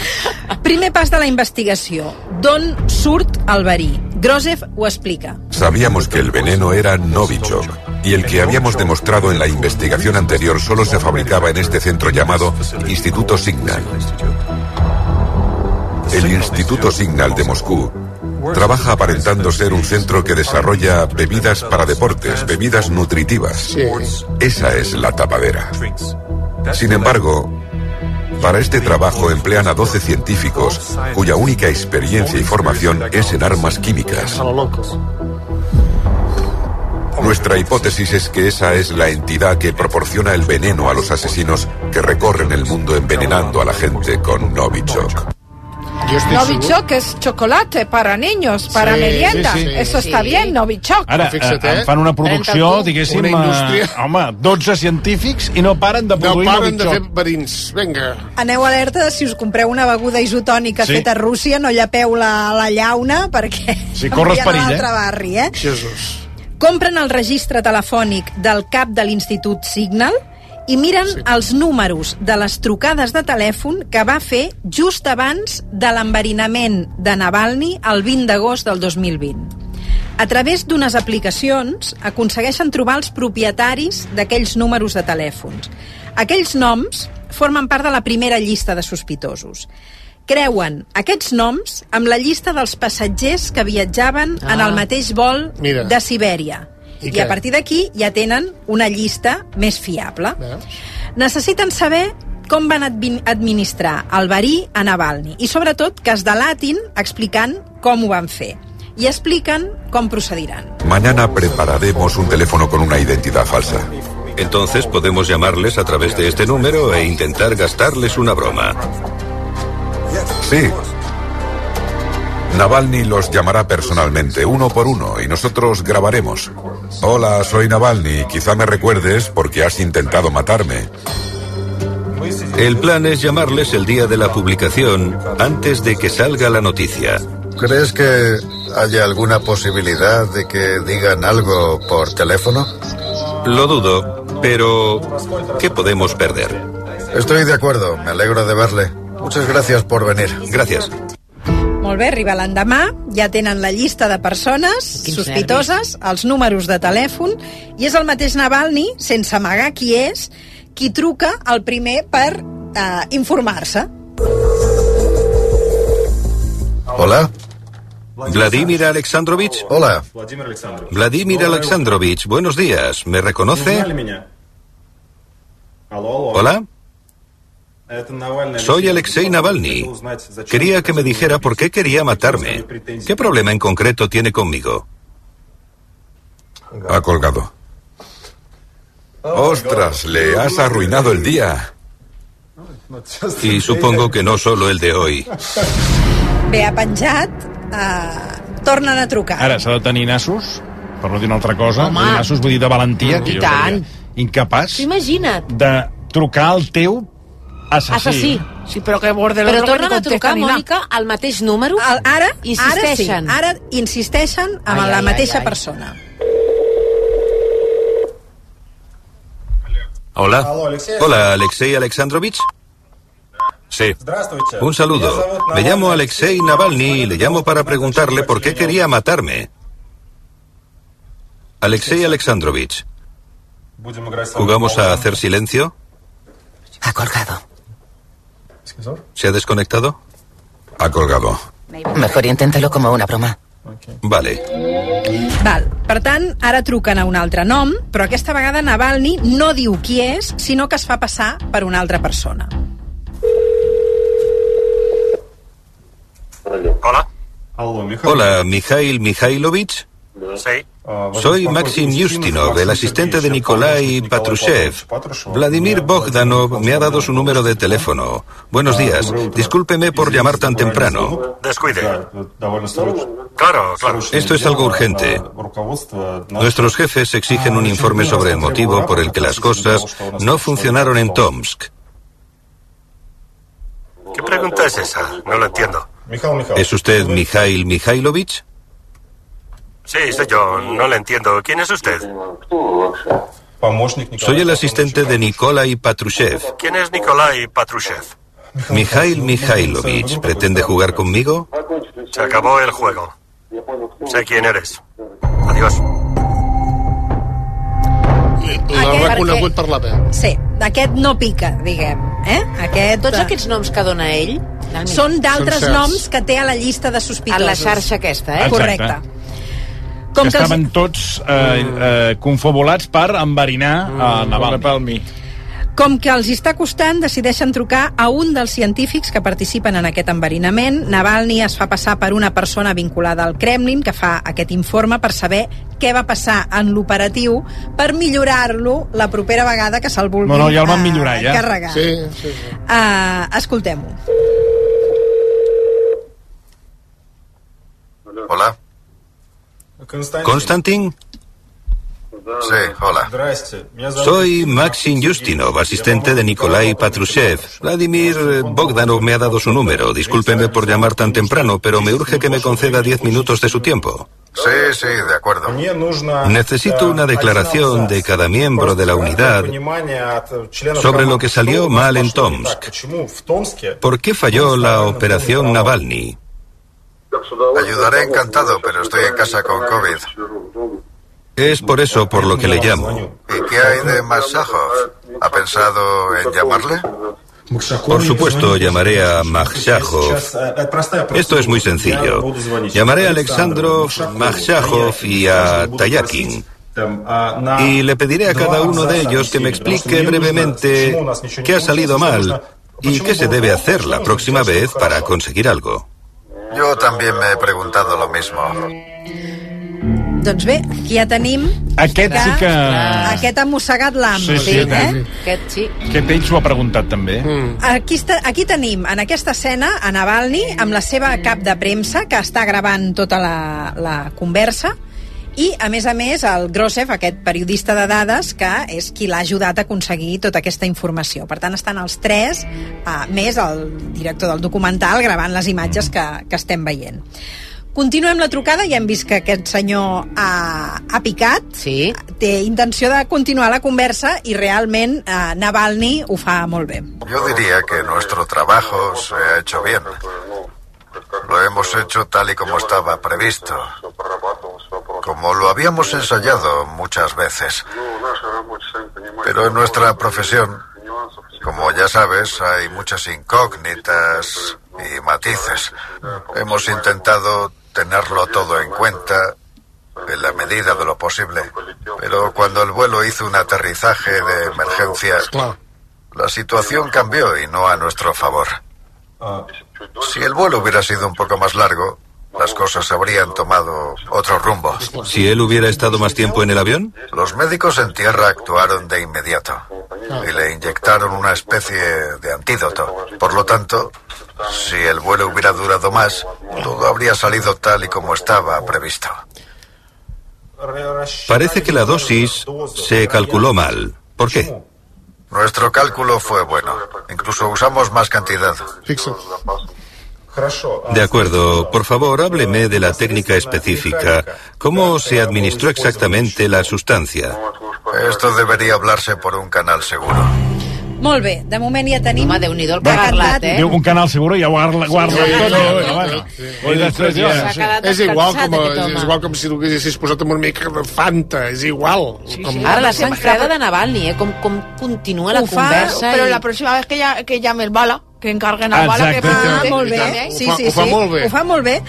Speaker 19: Primer pas de la investigació. D'on surt el verí? Grozev ho explica.
Speaker 39: Sabíamos que el veneno era Novichok y el que habíamos demostrado en la investigación anterior solo se fabricaba en este centro llamado Instituto Signal. El Instituto Signal de Moscú trabaja aparentando ser un centro que desarrolla bebidas para deportes, bebidas nutritivas.
Speaker 27: Sí.
Speaker 39: Esa es la tapadera. Sin embargo, para este trabajo emplean a 12 científicos cuya única experiencia y formación es en armas químicas. Nuestra hipótesis es que esa es la entidad que proporciona el veneno a los asesinos que recorren el mundo envenenando a la gente con Novichok.
Speaker 41: Novichok es chocolate para niños, para
Speaker 27: Sí,
Speaker 41: merienda.
Speaker 27: sí, sí.
Speaker 41: Eso está bien, Novichok.
Speaker 18: Ara, eh,
Speaker 27: Fixa't, eh?
Speaker 18: fan una producció, diguéssim...
Speaker 27: Una
Speaker 18: eh,
Speaker 27: indústria.
Speaker 18: home, 12 científics i no paren de
Speaker 27: No
Speaker 18: produir
Speaker 27: paren de fer
Speaker 18: Novichok.
Speaker 27: verins. Vinga.
Speaker 19: Aneu alerta, si us compreu una beguda isotònica
Speaker 18: Sí.
Speaker 19: feta a Rússia, no llepeu la, la llauna, perquè
Speaker 18: Sí, corres
Speaker 19: a
Speaker 18: perill, eh?
Speaker 19: barri, eh?
Speaker 27: Jesús.
Speaker 19: Compren el registre telefònic del cap de l'Institut Signal i miren sí. els números de les trucades de telèfon que va fer just abans de l'enverinament de Navalny el 20 d'agost del 2020. A través d'unes aplicacions aconsegueixen trobar els propietaris d'aquells números de telèfons. Aquells noms formen part de la primera llista de sospitosos. Creuen aquests noms amb la llista dels passatgers que viatjaven ah. en
Speaker 28: Ah.
Speaker 19: el mateix vol
Speaker 27: Mira.
Speaker 19: de Sibèria.
Speaker 27: I
Speaker 19: I,
Speaker 27: què?
Speaker 19: a partir d'aquí ja tenen una llista més fiable.
Speaker 27: Veus?
Speaker 19: Necessiten saber com van admin- administrar el verí a Navalny i sobretot que es delatin explicant com ho van fer i expliquen com procediran.
Speaker 39: Mañana prepararemos un teléfono con una identidad falsa.
Speaker 29: Entonces podemos llamarles a través de este número e intentar gastarles una broma.
Speaker 39: Sí. Navalny los llamará personalmente, uno por uno, y nosotros grabaremos. Hola, soy Navalny. Quizá me recuerdes porque has intentado matarme.
Speaker 29: El plan es llamarles el día de la publicación antes de que salga la noticia.
Speaker 38: ¿Crees que ¿Hay alguna posibilidad de que digan algo por teléfono?
Speaker 29: Lo dudo, pero ¿qué podemos perder?
Speaker 38: Estoy de acuerdo, me alegro de verle. Muchas gracias por venir.
Speaker 29: Gracias.
Speaker 19: Molt bé, arriba l'endemà, ja tenen la llista de persones
Speaker 28: Quins
Speaker 19: sospitoses, els números de telèfon, i és el mateix Navalny, sense amagar qui és, qui truca el primer per eh, informar-se.
Speaker 38: Hola.
Speaker 29: Vladimir Alexandrovich.
Speaker 38: Hola.
Speaker 29: Vladimir Alexandrovich, buenos días. ¿Me reconoce? Hola. Soy Alexei Navalny. Quería que me dijera por qué quería matarme. ¿Qué problema en concreto tiene conmigo?
Speaker 39: Ha colgado. ¡Ostras! Le has arruinado el día.
Speaker 29: Y supongo que no solo el de hoy.
Speaker 19: Bé, ha penjat, eh, tornen a trucar.
Speaker 18: Ara, s'ha de tenir nassos, per no dir una altra cosa.
Speaker 28: Home.
Speaker 18: Nassos vull dir de valentia, que
Speaker 28: I
Speaker 18: jo
Speaker 28: tant.
Speaker 18: seria incapaç
Speaker 28: Tu imagina't.
Speaker 18: de trucar al teu assassí.
Speaker 28: Assassí.
Speaker 41: Sí, però que borde
Speaker 28: Però
Speaker 41: que
Speaker 28: tornen a trucar. Mònica, al mateix número?
Speaker 19: El, ara,
Speaker 28: Insisteixen.
Speaker 19: ara sí, ara insisteixen amb
Speaker 28: Ai,
Speaker 19: la
Speaker 28: ai,
Speaker 19: mateixa
Speaker 28: ai, ai.
Speaker 19: persona.
Speaker 29: Hola. Hola, Alexei Alexandrovich. Sí. Un saludo. Me llamo Alexei Navalny y le llamo para preguntarle por qué quería matarme. Alexei Alexandrovich, ¿jugamos a hacer silencio?
Speaker 25: Ha colgado.
Speaker 29: ¿Se ha desconectado?
Speaker 39: Ha colgado.
Speaker 25: Mejor inténtalo como una broma.
Speaker 29: Vale.
Speaker 19: Val. Per tant, ara truquen a un altre nom, però aquesta vegada Navalny no diu qui és, sinó que es fa passar per una altra persona.
Speaker 34: Hola.
Speaker 29: Hola, Mikhail Mikhailovich.
Speaker 34: Sí.
Speaker 29: Soy Maxim Yustinov, el asistente de Nikolai Patrushev. Vladimir Bogdanov me ha dado su número de teléfono. Buenos días. Discúlpeme por llamar tan temprano.
Speaker 34: Descuide. Claro, claro.
Speaker 29: Esto es algo urgente. Nuestros jefes exigen un informe sobre el motivo por el que las cosas no funcionaron en Tomsk.
Speaker 34: ¿Qué pregunta es esa? No lo entiendo.
Speaker 29: ¿Es usted Mikhail Mikhailovich?
Speaker 34: Sí, soy yo. No lo entiendo. ¿Quién es usted?
Speaker 29: Soy el asistente de Nikolai Patrushev.
Speaker 34: ¿Quién es Nikolai Patrushev?
Speaker 29: Mikhail Mikhailovich, ¿pretende jugar conmigo?
Speaker 34: Se acabó el juego. Sé quién eres. Adiós.
Speaker 27: L'ha
Speaker 19: Aquest-
Speaker 27: reconegut per la veu.
Speaker 19: Sí, aquest no pica, diguem. Eh? Aquest,
Speaker 28: Tots aquests noms que dona ell...
Speaker 19: Són d'altres noms que té a la llista de sospitosos.
Speaker 28: En la xarxa aquesta, eh?
Speaker 18: Exacte.
Speaker 19: Correcte.
Speaker 18: Com que
Speaker 19: que els-
Speaker 18: estaven tots eh, eh, confabulats per enverinar
Speaker 27: Mm,
Speaker 18: a Navalny.
Speaker 19: Com que els està costant, decideixen trucar a un dels científics que participen en aquest enverinament. Navalny es fa passar per una persona vinculada al Kremlin que fa aquest informe per saber què va passar en l'operatiu per millorar-lo la propera vegada que se'l vulgui
Speaker 18: No, no, ja el van
Speaker 19: eh,
Speaker 18: millorar, ja.
Speaker 19: carregar.
Speaker 27: Sí, sí, sí.
Speaker 19: Uh, Escoltem-ho.
Speaker 38: Hola.
Speaker 29: ¿Konstantin?
Speaker 38: Sí, hola.
Speaker 29: Soy Maxim Yustinov, asistente de Nikolai Patrushev. Vladimir Bogdanov me ha dado su número. Discúlpeme por llamar tan temprano, pero me urge que me conceda diez minutos de su tiempo.
Speaker 38: Sí, sí, de acuerdo.
Speaker 29: Necesito una declaración de cada miembro de la unidad sobre lo que salió mal en Tomsk. ¿Por qué falló la operación Navalny?
Speaker 38: Ayudaré encantado, pero estoy en casa con COVID.
Speaker 29: Es por eso por lo que le llamo.
Speaker 38: ¿Y qué hay de Masajov? ¿Ha pensado en llamarle?
Speaker 29: Por supuesto, llamaré a Makhshachov. Esto es muy sencillo. Llamaré a Alexandrov, Makhshachov y a Tayakin. Y le pediré a cada uno de ellos que me explique brevemente qué ha salido mal y qué se debe hacer la próxima vez para conseguir algo.
Speaker 38: Yo también me he preguntado lo mismo.
Speaker 19: Doncs bé, aquí ja tenim...
Speaker 18: Aquest sí que...
Speaker 19: Aquest ha mossegat l'am,
Speaker 18: Sí, sí,
Speaker 19: eh?
Speaker 28: Aquest sí.
Speaker 18: Aquest ell s'ho ha preguntat també.
Speaker 27: Mm.
Speaker 19: Aquí, està, aquí tenim, en aquesta escena, a Navalny, amb la seva cap de premsa, que està gravant tota la, la conversa, i, a més a més, el Grossev, aquest periodista de dades, que és qui l'ha ajudat a aconseguir tota aquesta informació. Per tant, estan els tres, eh, més el director del documental, gravant les imatges que, que estem veient. Continuem la trucada, ja hem vist que aquest senyor ha, ha picat,
Speaker 28: sí.
Speaker 19: té intenció de continuar la conversa i realment eh, Navalny ho fa molt bé.
Speaker 38: Yo diría que nuestro trabajo se ha hecho bien. Lo hemos hecho tal y como estaba previsto, como lo habíamos ensayado muchas veces. Pero en nuestra profesión, como ya sabes, hay muchas incógnitas y matices. Hemos intentado tenerlo todo en cuenta en la medida de lo posible. Pero cuando el vuelo hizo un aterrizaje de emergencia, la situación cambió y no a nuestro favor. Si el vuelo hubiera sido un poco más largo, las cosas habrían tomado otro rumbo.
Speaker 29: Si él hubiera estado más tiempo en el avión,
Speaker 38: Los médicos en tierra actuaron de inmediato y le inyectaron una especie de antídoto. Por lo tanto, si el vuelo hubiera durado más, todo habría salido tal y como estaba previsto.
Speaker 29: parece que la dosis se calculó mal. ¿Por qué?
Speaker 38: Nuestro cálculo fue bueno. Incluso usamos más cantidad.
Speaker 29: De acuerdo, por favor, hábleme de la técnica específica. ¿Cómo se administró exactamente la sustancia?
Speaker 38: Esto debería hablarse por un canal seguro.
Speaker 19: Molt bé, de moment ja tenim...
Speaker 28: Home, Déu-n'hi-do el
Speaker 19: que ha
Speaker 28: parlat, eh?
Speaker 18: Diu un canal seguro i ja guarda, guarda
Speaker 27: Sí,
Speaker 18: tot.
Speaker 27: sí, sí,
Speaker 18: Bueno,
Speaker 27: sí.
Speaker 18: I després ja...
Speaker 27: És igual, com, és igual com si tu haguessis posat amb una mica de Fanta, és igual. Com...
Speaker 28: Ara la sang freda de Navalny, eh? Com, com continua la
Speaker 41: Ho fa,
Speaker 28: conversa.
Speaker 41: però
Speaker 28: i...
Speaker 41: la pròxima vez que, ja, que llame el bala, que encarguen el bala, que
Speaker 19: Ah,
Speaker 41: pregunte.
Speaker 19: molt bé. Sí, sí, sí. Ho fa molt bé.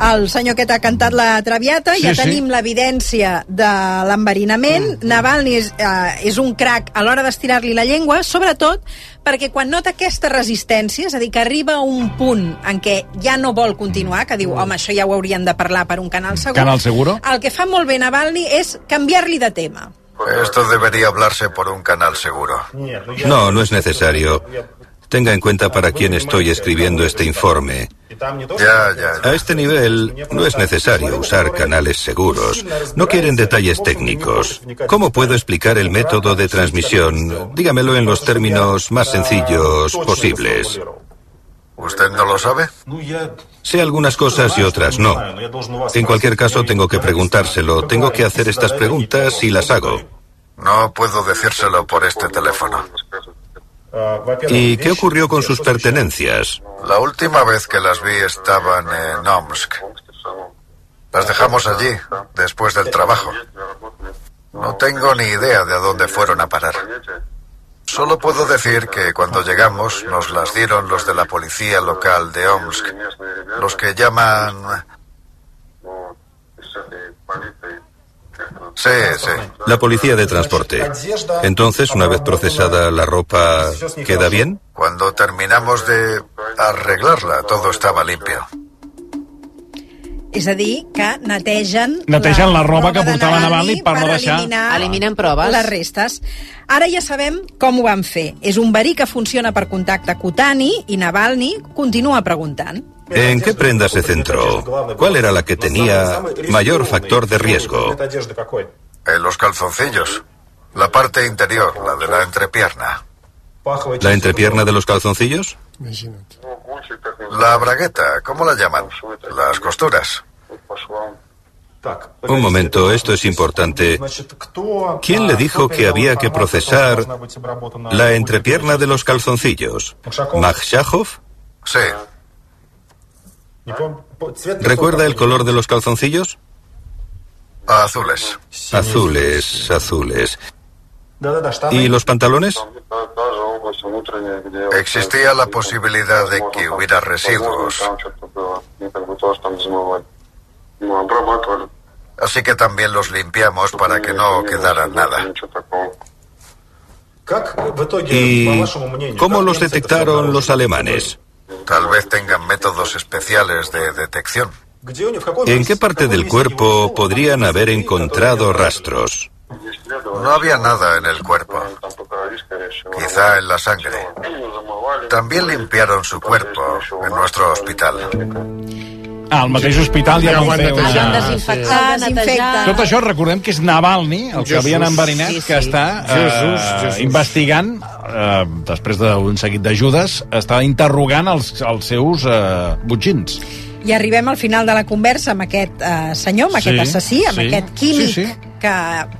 Speaker 19: El senyor aquest ha cantat la Traviata,
Speaker 41: Sí,
Speaker 19: ja
Speaker 41: sí.
Speaker 19: tenim l'evidència de l'enverinament. Navalny és, eh, és un crac a l'hora d'estirar-li la llengua, sobretot perquè quan nota aquesta resistència, és a dir, que arriba a un punt en què ja no vol continuar, que diu, home, això ja ho haurien de parlar per un canal segur,
Speaker 18: Canal seguro?
Speaker 19: el que fa molt bé Navalny és canviar-li de tema.
Speaker 38: Esto debería hablarse por un canal seguro.
Speaker 29: No, no es necesario. Tenga en cuenta para quién estoy escribiendo este informe.
Speaker 38: Ya, ya.
Speaker 29: A este nivel no es necesario usar canales seguros. No quieren detalles técnicos. ¿Cómo puedo explicar el método de transmisión? Dígamelo en los términos más sencillos posibles.
Speaker 38: ¿Usted no lo sabe?
Speaker 29: Sé algunas cosas y otras no. En cualquier caso, tengo que preguntárselo. Tengo que hacer estas preguntas y las hago.
Speaker 38: No puedo decírselo por este teléfono.
Speaker 29: ¿Y qué ocurrió con sus pertenencias?
Speaker 38: La última vez que las vi estaban en Omsk. Las dejamos allí, después del trabajo. No tengo ni idea de a dónde fueron a parar. Solo puedo decir que cuando llegamos nos las dieron los de la policía local de Omsk, los que llaman... Sí, sí.
Speaker 29: La policía de transporte. Entonces, una vez procesada la ropa, ¿queda bien?
Speaker 38: Cuando terminamos de arreglarla, todo estaba limpio.
Speaker 19: És a dir, que netegen...
Speaker 18: Netegen la roba que portava Navalny per no deixar-
Speaker 19: eliminar
Speaker 28: Eliminen proves.
Speaker 19: les restes. Ara ja sabem com ho van fer. És un verí que funciona per contacte cutani i Navalny continua preguntant.
Speaker 29: ¿En qué prenda se centró? ¿Cuál era la que tenía mayor factor de riesgo?
Speaker 38: En los calzoncillos. La parte interior, la de la entrepierna.
Speaker 29: ¿La entrepierna de los calzoncillos?
Speaker 38: La bragueta, ¿cómo la llaman? Las costuras.
Speaker 29: Un momento, esto es importante. ¿Quién le dijo que había que procesar la entrepierna de los calzoncillos? ¿Makhshachov?
Speaker 38: Sí.
Speaker 29: ¿Recuerda el color de los calzoncillos?
Speaker 38: Azules.
Speaker 29: Azules, azules. ¿Y los pantalones?
Speaker 38: Existía la posibilidad de que hubiera residuos. Así que también los limpiamos para que no quedara nada.
Speaker 29: ¿Y cómo los detectaron los alemanes?
Speaker 38: Tal vez tengan métodos especiales de detección.
Speaker 29: ¿En qué parte del cuerpo podrían haber encontrado rastros?
Speaker 38: No había nada en el cuerpo. Quizá en la sangre. También limpiaron su cuerpo en nuestro hospital.
Speaker 18: Al mateix hospital ja,
Speaker 27: Ja
Speaker 18: van
Speaker 27: ho han
Speaker 18: fer.
Speaker 27: El
Speaker 28: desinfectar, netejar...
Speaker 18: Tot això recordem que és Navalny, el que havien enverinat,
Speaker 28: Sí,
Speaker 18: que
Speaker 28: sí.
Speaker 18: està eh,
Speaker 27: Jesús, Jesús.
Speaker 18: investigant, eh, després d'un seguit d'ajudes, està interrogant els, els seus eh, butxins.
Speaker 19: I arribem al final de la conversa amb aquest eh, senyor, amb aquest
Speaker 18: Sí,
Speaker 19: assassí, amb
Speaker 18: sí.
Speaker 19: aquest químic
Speaker 18: Sí, sí.
Speaker 19: que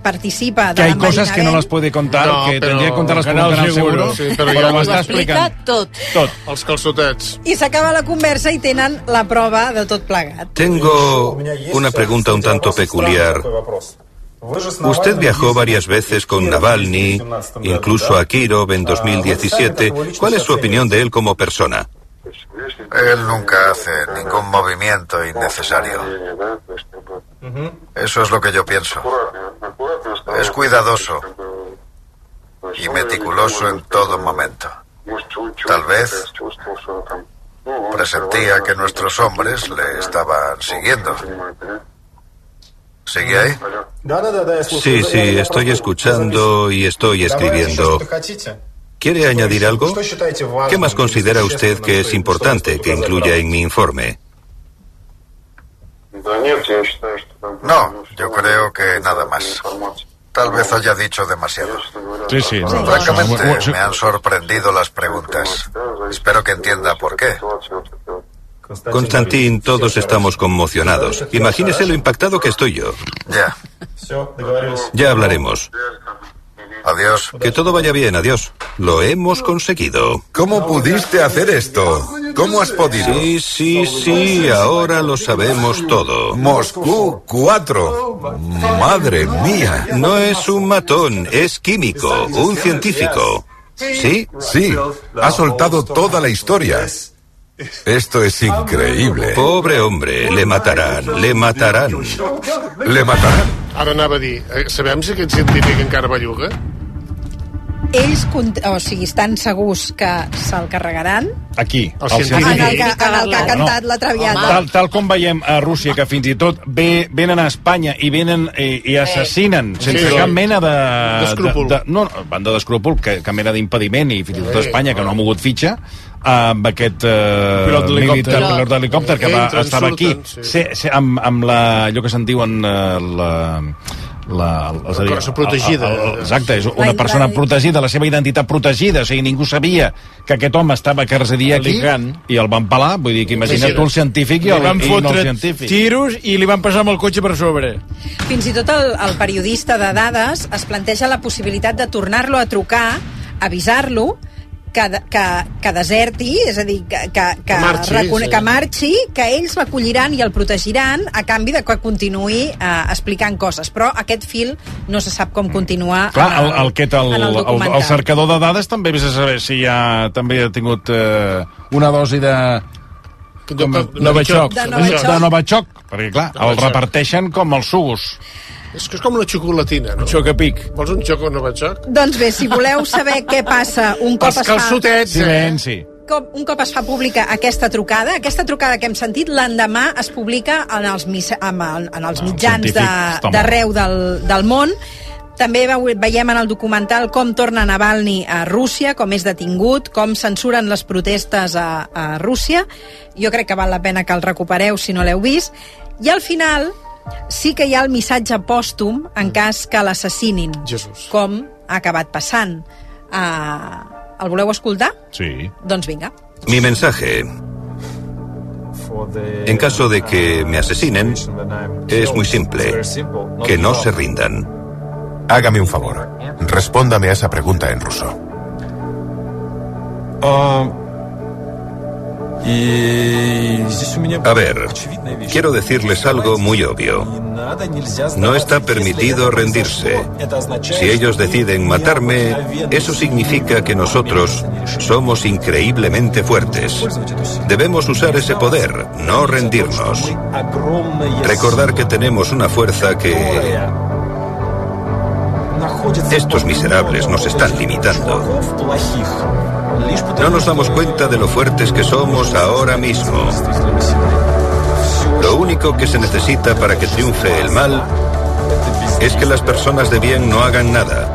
Speaker 19: participa de
Speaker 18: Que hay
Speaker 19: l'enverinament.
Speaker 18: cosas que no las puede contar,
Speaker 27: No,
Speaker 18: que tendría que contarlas por un
Speaker 27: Canal
Speaker 18: canal seguro,
Speaker 27: Seguro, sí, però
Speaker 18: però
Speaker 27: ja
Speaker 18: ho
Speaker 27: ho
Speaker 18: està
Speaker 28: Explica
Speaker 18: explicant.
Speaker 28: tot.
Speaker 18: Tot.
Speaker 27: Els calçotets.
Speaker 19: I s'acaba la conversa i tenen la prova de tot plegat.
Speaker 29: Tengo una pregunta un tanto peculiar. Usted viajó varias veces con Navalny, incluso a Kirov en 2017. ¿Cuál es su opinión de él como persona?
Speaker 38: Él nunca hace ningún movimiento innecesario. Eso es lo que yo pienso. Es cuidadoso y meticuloso en todo momento. Tal vez presentía que nuestros hombres le estaban siguiendo. ¿Sigue ahí?
Speaker 29: Sí, sí, estoy escuchando y estoy escribiendo. ¿Quiere añadir algo? ¿Qué más considera usted que es importante que incluya en mi informe?
Speaker 38: No, yo creo que nada más. Tal vez haya dicho demasiado.
Speaker 18: Sí, sí. no,
Speaker 38: Francamente,
Speaker 18: no, no,
Speaker 38: me han sorprendido las preguntas. Espero que entienda por qué.
Speaker 29: Constantín, todos estamos conmocionados. Imagínese lo impactado que estoy yo.
Speaker 38: Ya.
Speaker 29: Ya hablaremos.
Speaker 38: Adiós.
Speaker 29: Que todo vaya bien, adiós. Lo hemos conseguido.
Speaker 39: ¿Cómo pudiste hacer esto? ¿Cómo has podido?
Speaker 29: Sí, sí, sí, ahora lo sabemos todo.
Speaker 39: Moscú 4. Madre mía.
Speaker 29: No es un matón, es químico, un científico. ¿Sí?
Speaker 39: Sí, ha soltado toda la historia. Esto es increíble.
Speaker 29: Pobre hombre, le matarán, le matarán.
Speaker 39: Le matarán.
Speaker 27: Ara anava a dir, eh, sabem si aquest científic encara belluga?
Speaker 19: Ells, o sigui, estan segurs que se'l carregaran
Speaker 18: Aquí,
Speaker 27: El
Speaker 18: el
Speaker 27: científic.
Speaker 19: en el, que, en el que ha cantat la traviata.
Speaker 18: Tal, tal com veiem a Rússia, que fins i tot ve, venen a Espanya i venen i, i assassinen sense
Speaker 27: Sí,
Speaker 18: cap
Speaker 27: sí.
Speaker 18: mena de...
Speaker 27: D'escrúpol.
Speaker 18: De, de, no, no, van de d'escrúpol, que, cap mena d'impediment, i fins i tot
Speaker 27: Sí.
Speaker 18: Espanya, que no ha mogut fitxa, amb aquest eh,
Speaker 40: Pilot
Speaker 18: militar, pilot d'helicòpter que va,
Speaker 27: Entren,
Speaker 18: estava aquí,
Speaker 27: sí.
Speaker 18: se, se, amb, amb la, allò que se'n diuen eh, la, la, és a dir,
Speaker 27: cosa protegida.
Speaker 18: el- el- Exacte, és una persona protegida, la seva identitat protegida, o sigui, ningú sabia que aquest home estava que residia aquí i el van pelar, vull dir que imagina't tu el científic i
Speaker 40: Li
Speaker 18: el,
Speaker 40: van
Speaker 18: i no el científic.
Speaker 40: tiros i li van passar amb el cotxe per sobre.
Speaker 19: Fins i tot el, el periodista de dades es planteja la possibilitat de tornar-lo a trucar, avisar-lo, que, de- que, que deserti, és a dir, que, que, que,
Speaker 27: Que marxi,
Speaker 19: recone-
Speaker 27: sí.
Speaker 19: que marxi, que ells l'acolliran i el protegiran a canvi de que continuï eh, explicant coses. Però aquest fil no se sap com continuar
Speaker 18: Clar,
Speaker 19: en
Speaker 18: el, el, aquest, el,
Speaker 19: en
Speaker 18: el, el,
Speaker 19: documental.
Speaker 18: el cercador de dades també vés a saber si ja també ha tingut eh, una dosi de... Com,
Speaker 40: Novichok.
Speaker 19: De Novichok.
Speaker 18: de Novichok, perquè clar, el reparteixen com els sugus.
Speaker 27: És que és com una xocolatina, no?
Speaker 40: Xoc a pic.
Speaker 27: Vols un xoc o no vaig xoc?
Speaker 19: Doncs bé, si voleu saber què passa un cop
Speaker 27: Els
Speaker 19: es fa...
Speaker 27: calçotets, eh?
Speaker 18: Silenci.
Speaker 19: cop, un cop es fa pública aquesta trucada, aquesta trucada que hem sentit, l'endemà es publica en els, mis, en, en els mitjans de-
Speaker 18: està molt.
Speaker 19: d'arreu del, del món. També veiem en el documental com torna Navalny a Rússia, com és detingut, com censuren les protestes a, a Rússia. Jo crec que val la pena que el recupereu si no l'heu vist. I al final sí que hi ha el missatge pòstum en cas que l'assassinin,
Speaker 27: Jesús.
Speaker 19: com ha acabat passant. Uh, el voleu escoltar?
Speaker 18: Sí.
Speaker 19: Doncs vinga.
Speaker 29: Mi mensaje, en caso de que me asesinen, es muy simple. Que no se rindan.
Speaker 30: Hágame un favor. Respóndame a esa pregunta en ruso.
Speaker 29: A ver, quiero decirles algo muy obvio. No está permitido rendirse. Si ellos deciden matarme, eso significa que nosotros somos increíblemente fuertes. Debemos usar ese poder, no rendirnos. Recordar que tenemos una fuerza que... Estos miserables nos están limitando. No nos damos cuenta de lo fuertes que somos ahora mismo. Lo único que se necesita para que triunfe el mal es que las personas de bien no hagan nada.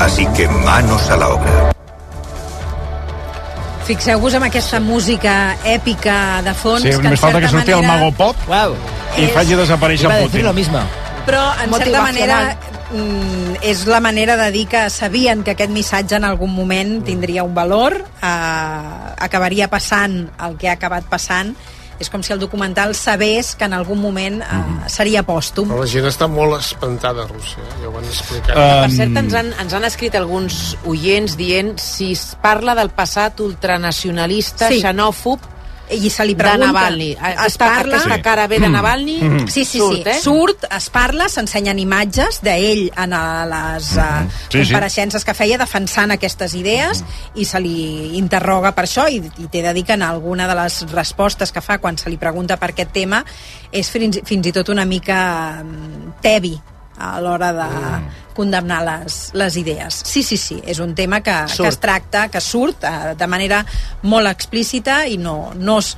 Speaker 29: Así que manos a la obra.
Speaker 19: Fixeu-vos en aquesta música èpica de fons.
Speaker 18: Sí,
Speaker 19: que
Speaker 18: només falta que surti el
Speaker 19: manera-
Speaker 18: Mago Pop
Speaker 14: Wow.
Speaker 18: i
Speaker 19: És-
Speaker 18: faci desaparèixer Putin.
Speaker 14: lo mismo.
Speaker 19: Però, en certa manera, mm, és la manera de dir que sabien que aquest missatge en algun moment tindria un valor, eh, acabaria passant el que ha acabat passant, és com si el documental sabés que en algun moment eh, seria pòstum.
Speaker 27: Però la gent està molt espantada a Rússia, eh? ja ho van explicar.
Speaker 28: Uh, per cert, ens han, ens han escrit alguns oients dient si es parla del passat ultranacionalista,
Speaker 19: Sí.
Speaker 28: xenòfob,
Speaker 19: i se li
Speaker 28: de
Speaker 19: pregunta
Speaker 28: Navalny.
Speaker 19: es
Speaker 28: Aquesta,
Speaker 19: parla
Speaker 28: aquesta cara B de Navalny
Speaker 19: Mm. Sí, sí,
Speaker 28: surt,
Speaker 19: sí.
Speaker 28: eh?
Speaker 19: Surt, es parla, s'ensenyen imatges d'ell en a les uh,
Speaker 18: Sí, sí.
Speaker 19: compareixences que feia defensant aquestes idees i se li interroga per això i, i t'he de dir que en alguna de les respostes que fa quan se li pregunta per aquest tema és fins, fins i tot una mica mm, tebi a l'hora de condemnar les, les idees. Sí, sí, sí, és un tema que,
Speaker 27: Surt.
Speaker 19: que es tracta, que surt eh, de manera molt explícita i no, no, es,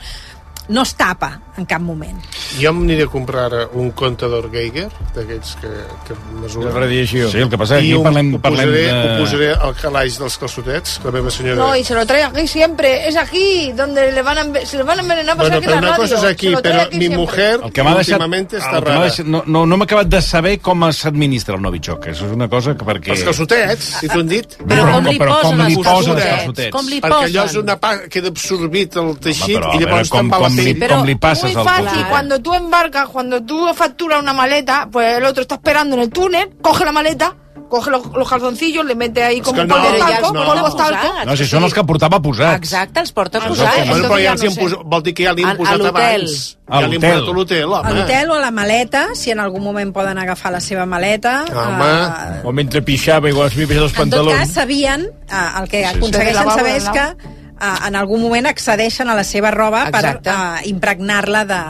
Speaker 19: no es tapa en cap moment.
Speaker 27: Jo m'aniré a comprar ara un comptador Geiger, d'aquells que, que mesuren...
Speaker 18: De radiació. Sí, el que passa és que
Speaker 27: I
Speaker 18: parlem-
Speaker 27: ho,
Speaker 18: parlem
Speaker 27: posaré,
Speaker 18: de-
Speaker 27: ho posaré al calaix dels calçotets, la meva senyora...
Speaker 41: No, y se lo trae aquí siempre. Es aquí donde le van a, enve- se le van a envenenar
Speaker 27: Bueno,
Speaker 41: que
Speaker 27: pero
Speaker 41: la
Speaker 27: una
Speaker 41: radio.
Speaker 27: cosa es aquí, pero
Speaker 41: aquí
Speaker 27: mi
Speaker 41: siempre.
Speaker 27: mujer
Speaker 18: El que deixat,
Speaker 27: últimamente està rara.
Speaker 18: deixat, no, no, no m'ha acabat de saber com s'administra el Novichok. Això és una cosa que perquè...
Speaker 27: Els calçotets, si t'ho han dit.
Speaker 18: Però com li Però com posen li els posen els calçotets?
Speaker 28: Com li
Speaker 27: Perquè allò
Speaker 28: posen?
Speaker 27: és una part que queda absorbit el teixit
Speaker 18: però, a
Speaker 27: i llavors te'n va la
Speaker 18: li-
Speaker 27: pell.
Speaker 18: com li passes
Speaker 41: Muy
Speaker 18: al
Speaker 41: fácil,
Speaker 18: calçotet?
Speaker 41: cuando tú embarcas, cuando tú facturas una maleta, pues el otro está esperando en el túnel, coge la maleta, coge los, los calzoncillos, le mete ahí como
Speaker 27: que no,
Speaker 41: polvo
Speaker 27: ja
Speaker 41: talco,
Speaker 27: els
Speaker 41: polvo talco.
Speaker 18: No, si són els que portava posats.
Speaker 28: Exacte, els porta posats.
Speaker 27: bueno, però ja
Speaker 41: no sé.
Speaker 27: vol dir que ja li
Speaker 28: A-
Speaker 27: han
Speaker 28: a
Speaker 27: posat abans.
Speaker 18: A
Speaker 27: Ja
Speaker 18: l'hotel.
Speaker 27: posat a l'hotel,
Speaker 19: A
Speaker 27: home.
Speaker 19: l'hotel o a la maleta, si en algun moment poden agafar la seva maleta.
Speaker 27: Home.
Speaker 40: O mentre pixava, igual es havia els
Speaker 19: eh, en tot
Speaker 40: pantalons.
Speaker 19: cas, sabien, eh, el que
Speaker 18: Sí, sí.
Speaker 19: aconsegueixen saber és que eh, en algun moment accedeixen a la seva roba
Speaker 28: Exacte.
Speaker 19: per eh, impregnar-la de,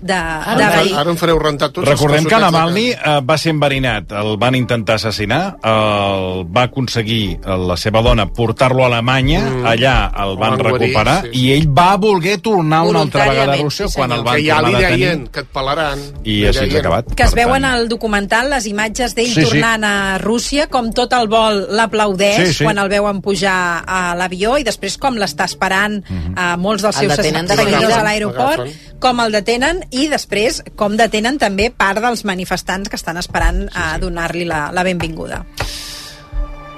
Speaker 19: de,
Speaker 27: Ara,
Speaker 19: de verí.
Speaker 27: ara em fareu rentar tots
Speaker 18: Recordem que Navalny eh, va ser enverinat, el van intentar assassinar, el va aconseguir eh, la seva dona portar-lo a Alemanya,
Speaker 27: Mm.
Speaker 18: allà el van
Speaker 27: van guarir,
Speaker 18: recuperar,
Speaker 27: sí.
Speaker 18: i ell va voler tornar una altra vegada a Rússia
Speaker 28: sí,
Speaker 18: quan el van
Speaker 27: que ja li
Speaker 18: tornar a detenir.
Speaker 27: deien que et pelaran.
Speaker 18: I així
Speaker 27: deien.
Speaker 18: acabat.
Speaker 19: que es veuen
Speaker 18: tant,
Speaker 19: al documental les imatges d'ell
Speaker 18: Sí, sí.
Speaker 19: tornant a Rússia, com tot el vol l'aplaudeix
Speaker 18: Sí, sí.
Speaker 19: quan el veuen pujar a l'avió i després com l'està esperant a molts dels
Speaker 28: El
Speaker 19: seus seguidors a l'aeroport, com el detenen i després com detenen també part dels manifestants que estan esperant a donar-li la, la benvinguda.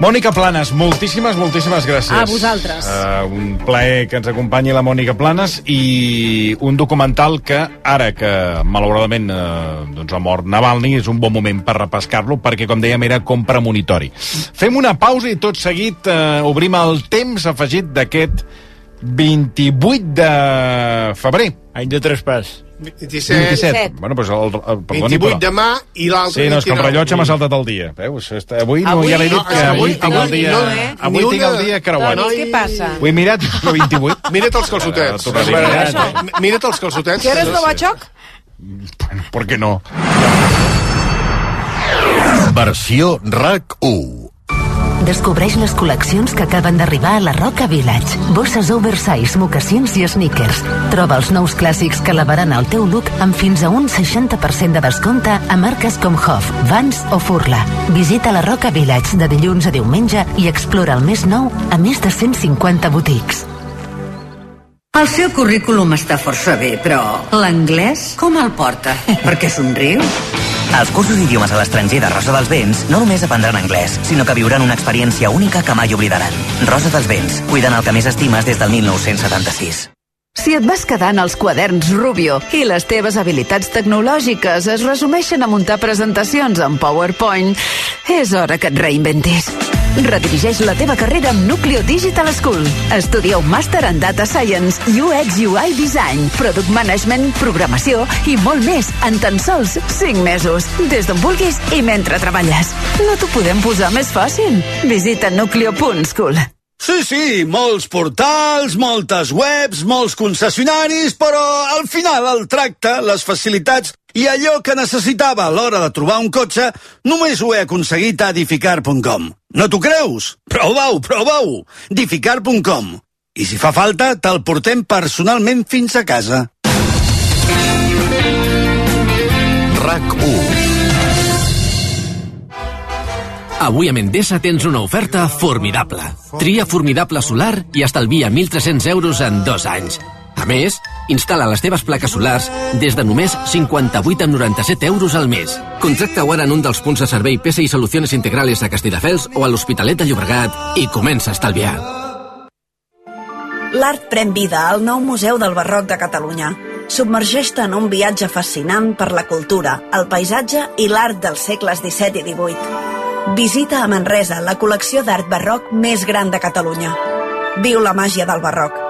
Speaker 18: Mònica Planes, moltíssimes, moltíssimes gràcies.
Speaker 19: A vosaltres.
Speaker 18: Uh, un plaer que ens acompanyi la Mònica Planes i un documental que, ara que malauradament uh, doncs ha mort Navalny, és un bon moment per repescar-lo perquè, com dèiem, era com premonitori. Fem una pausa i tot seguit uh, obrim el temps afegit d'aquest 28 de febrer.
Speaker 40: Any de traspàs.
Speaker 27: 27,
Speaker 18: 27. Bueno, doncs el, el, perdoni,
Speaker 27: 28
Speaker 18: però...
Speaker 27: demà i l'altre
Speaker 18: Sí, no, és que el
Speaker 27: 29.
Speaker 18: rellotge m'ha saltat el dia. Veus? Està- Avui, no,
Speaker 28: Avui-
Speaker 18: ja l'he dit
Speaker 27: no,
Speaker 18: que
Speaker 27: avui-
Speaker 18: avui, tinc el
Speaker 27: avui
Speaker 18: dia...
Speaker 27: no, eh?
Speaker 18: Avui tinc el dia creuat.
Speaker 28: Toni, què passa?
Speaker 18: Ho he mirat, però 28.
Speaker 27: Mira't els calçotets.
Speaker 18: Eh, tornaré a mirar.
Speaker 27: Mi- Mira't els calçotets.
Speaker 41: ¿Quieres
Speaker 27: No sé.
Speaker 41: Novachok?
Speaker 18: Per què no?
Speaker 42: Versió RAC 1.
Speaker 14: Descobreix les col·leccions que acaben d'arribar a la Roca Village. Bosses oversize, mocassins i sneakers. Troba els nous clàssics que elevaran el teu look amb fins a un 60% de descompte a marques com Hoff, Vans o Furla. Visita la Roca Village de dilluns a diumenge i explora el més nou a més de 150 botics.
Speaker 43: El seu currículum està força bé, però l'anglès com el porta? Per què somriu?
Speaker 44: Als cursos d'idiomes a l'estranger de Rosa dels Vents no només aprendran anglès, sinó que viuran una experiència única que mai oblidaran. Rosa dels Vents, cuidant el que més estimes des del 1976.
Speaker 5: Si et vas quedant als quaderns Rubio i les teves habilitats tecnològiques es resumeixen a muntar presentacions en PowerPoint, és hora que et reinventis. Redirigeix la teva carrera amb Nucleo Digital School. Estudia un màster en Data Science, UX UI Design, Product Management, Programació i molt més en tan sols 5 mesos. Des d'on vulguis i mentre treballes. No t'ho podem posar més fàcil. Visita nucleo.school.
Speaker 45: Sí, sí, molts portals, moltes webs, molts concessionaris, però al final el tracte, les facilitats i allò que necessitava a l'hora de trobar un cotxe només ho he aconseguit a edificar.com. No t'ho creus? Prova-ho, prova-ho! edificar.com. I si fa falta, te'l portem personalment fins a casa.
Speaker 42: RAC 1.
Speaker 46: Avui a Mendesa tens una oferta formidable. Tria formidable solar i estalvia 1.300 euros en dos anys. A més, instal·la les teves plaques solars des de només 58 amb 97 euros al mes. Contracta-ho ara en un dels punts de servei PSI Soluciones Integrales a Castelldefels o a l'Hospitalet de Llobregat i comença a estalviar.
Speaker 47: L'art pren vida al nou Museu del Barroc de Catalunya.
Speaker 48: Submergeix-te en un viatge fascinant per la cultura, el paisatge i l'art dels segles XVII i XVIII. Visita a Manresa la col·lecció d'art barroc més gran de Catalunya. Viu la màgia del barroc.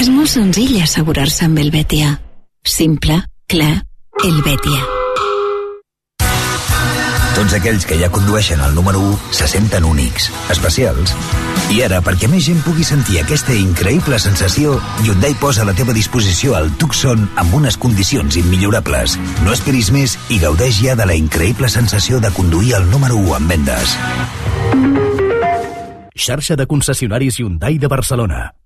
Speaker 5: És molt senzill assegurar-se amb el Betia. Simple, clar, el Betia.
Speaker 13: Tots aquells que ja condueixen el número 1 se senten únics, especials. I ara, perquè més gent pugui sentir aquesta increïble sensació, Hyundai posa a la teva disposició el Tucson amb unes condicions immillorables. No esperis més i gaudeix ja de la increïble sensació de conduir el número 1 en vendes.
Speaker 47: Xarxa de concessionaris Hyundai de Barcelona.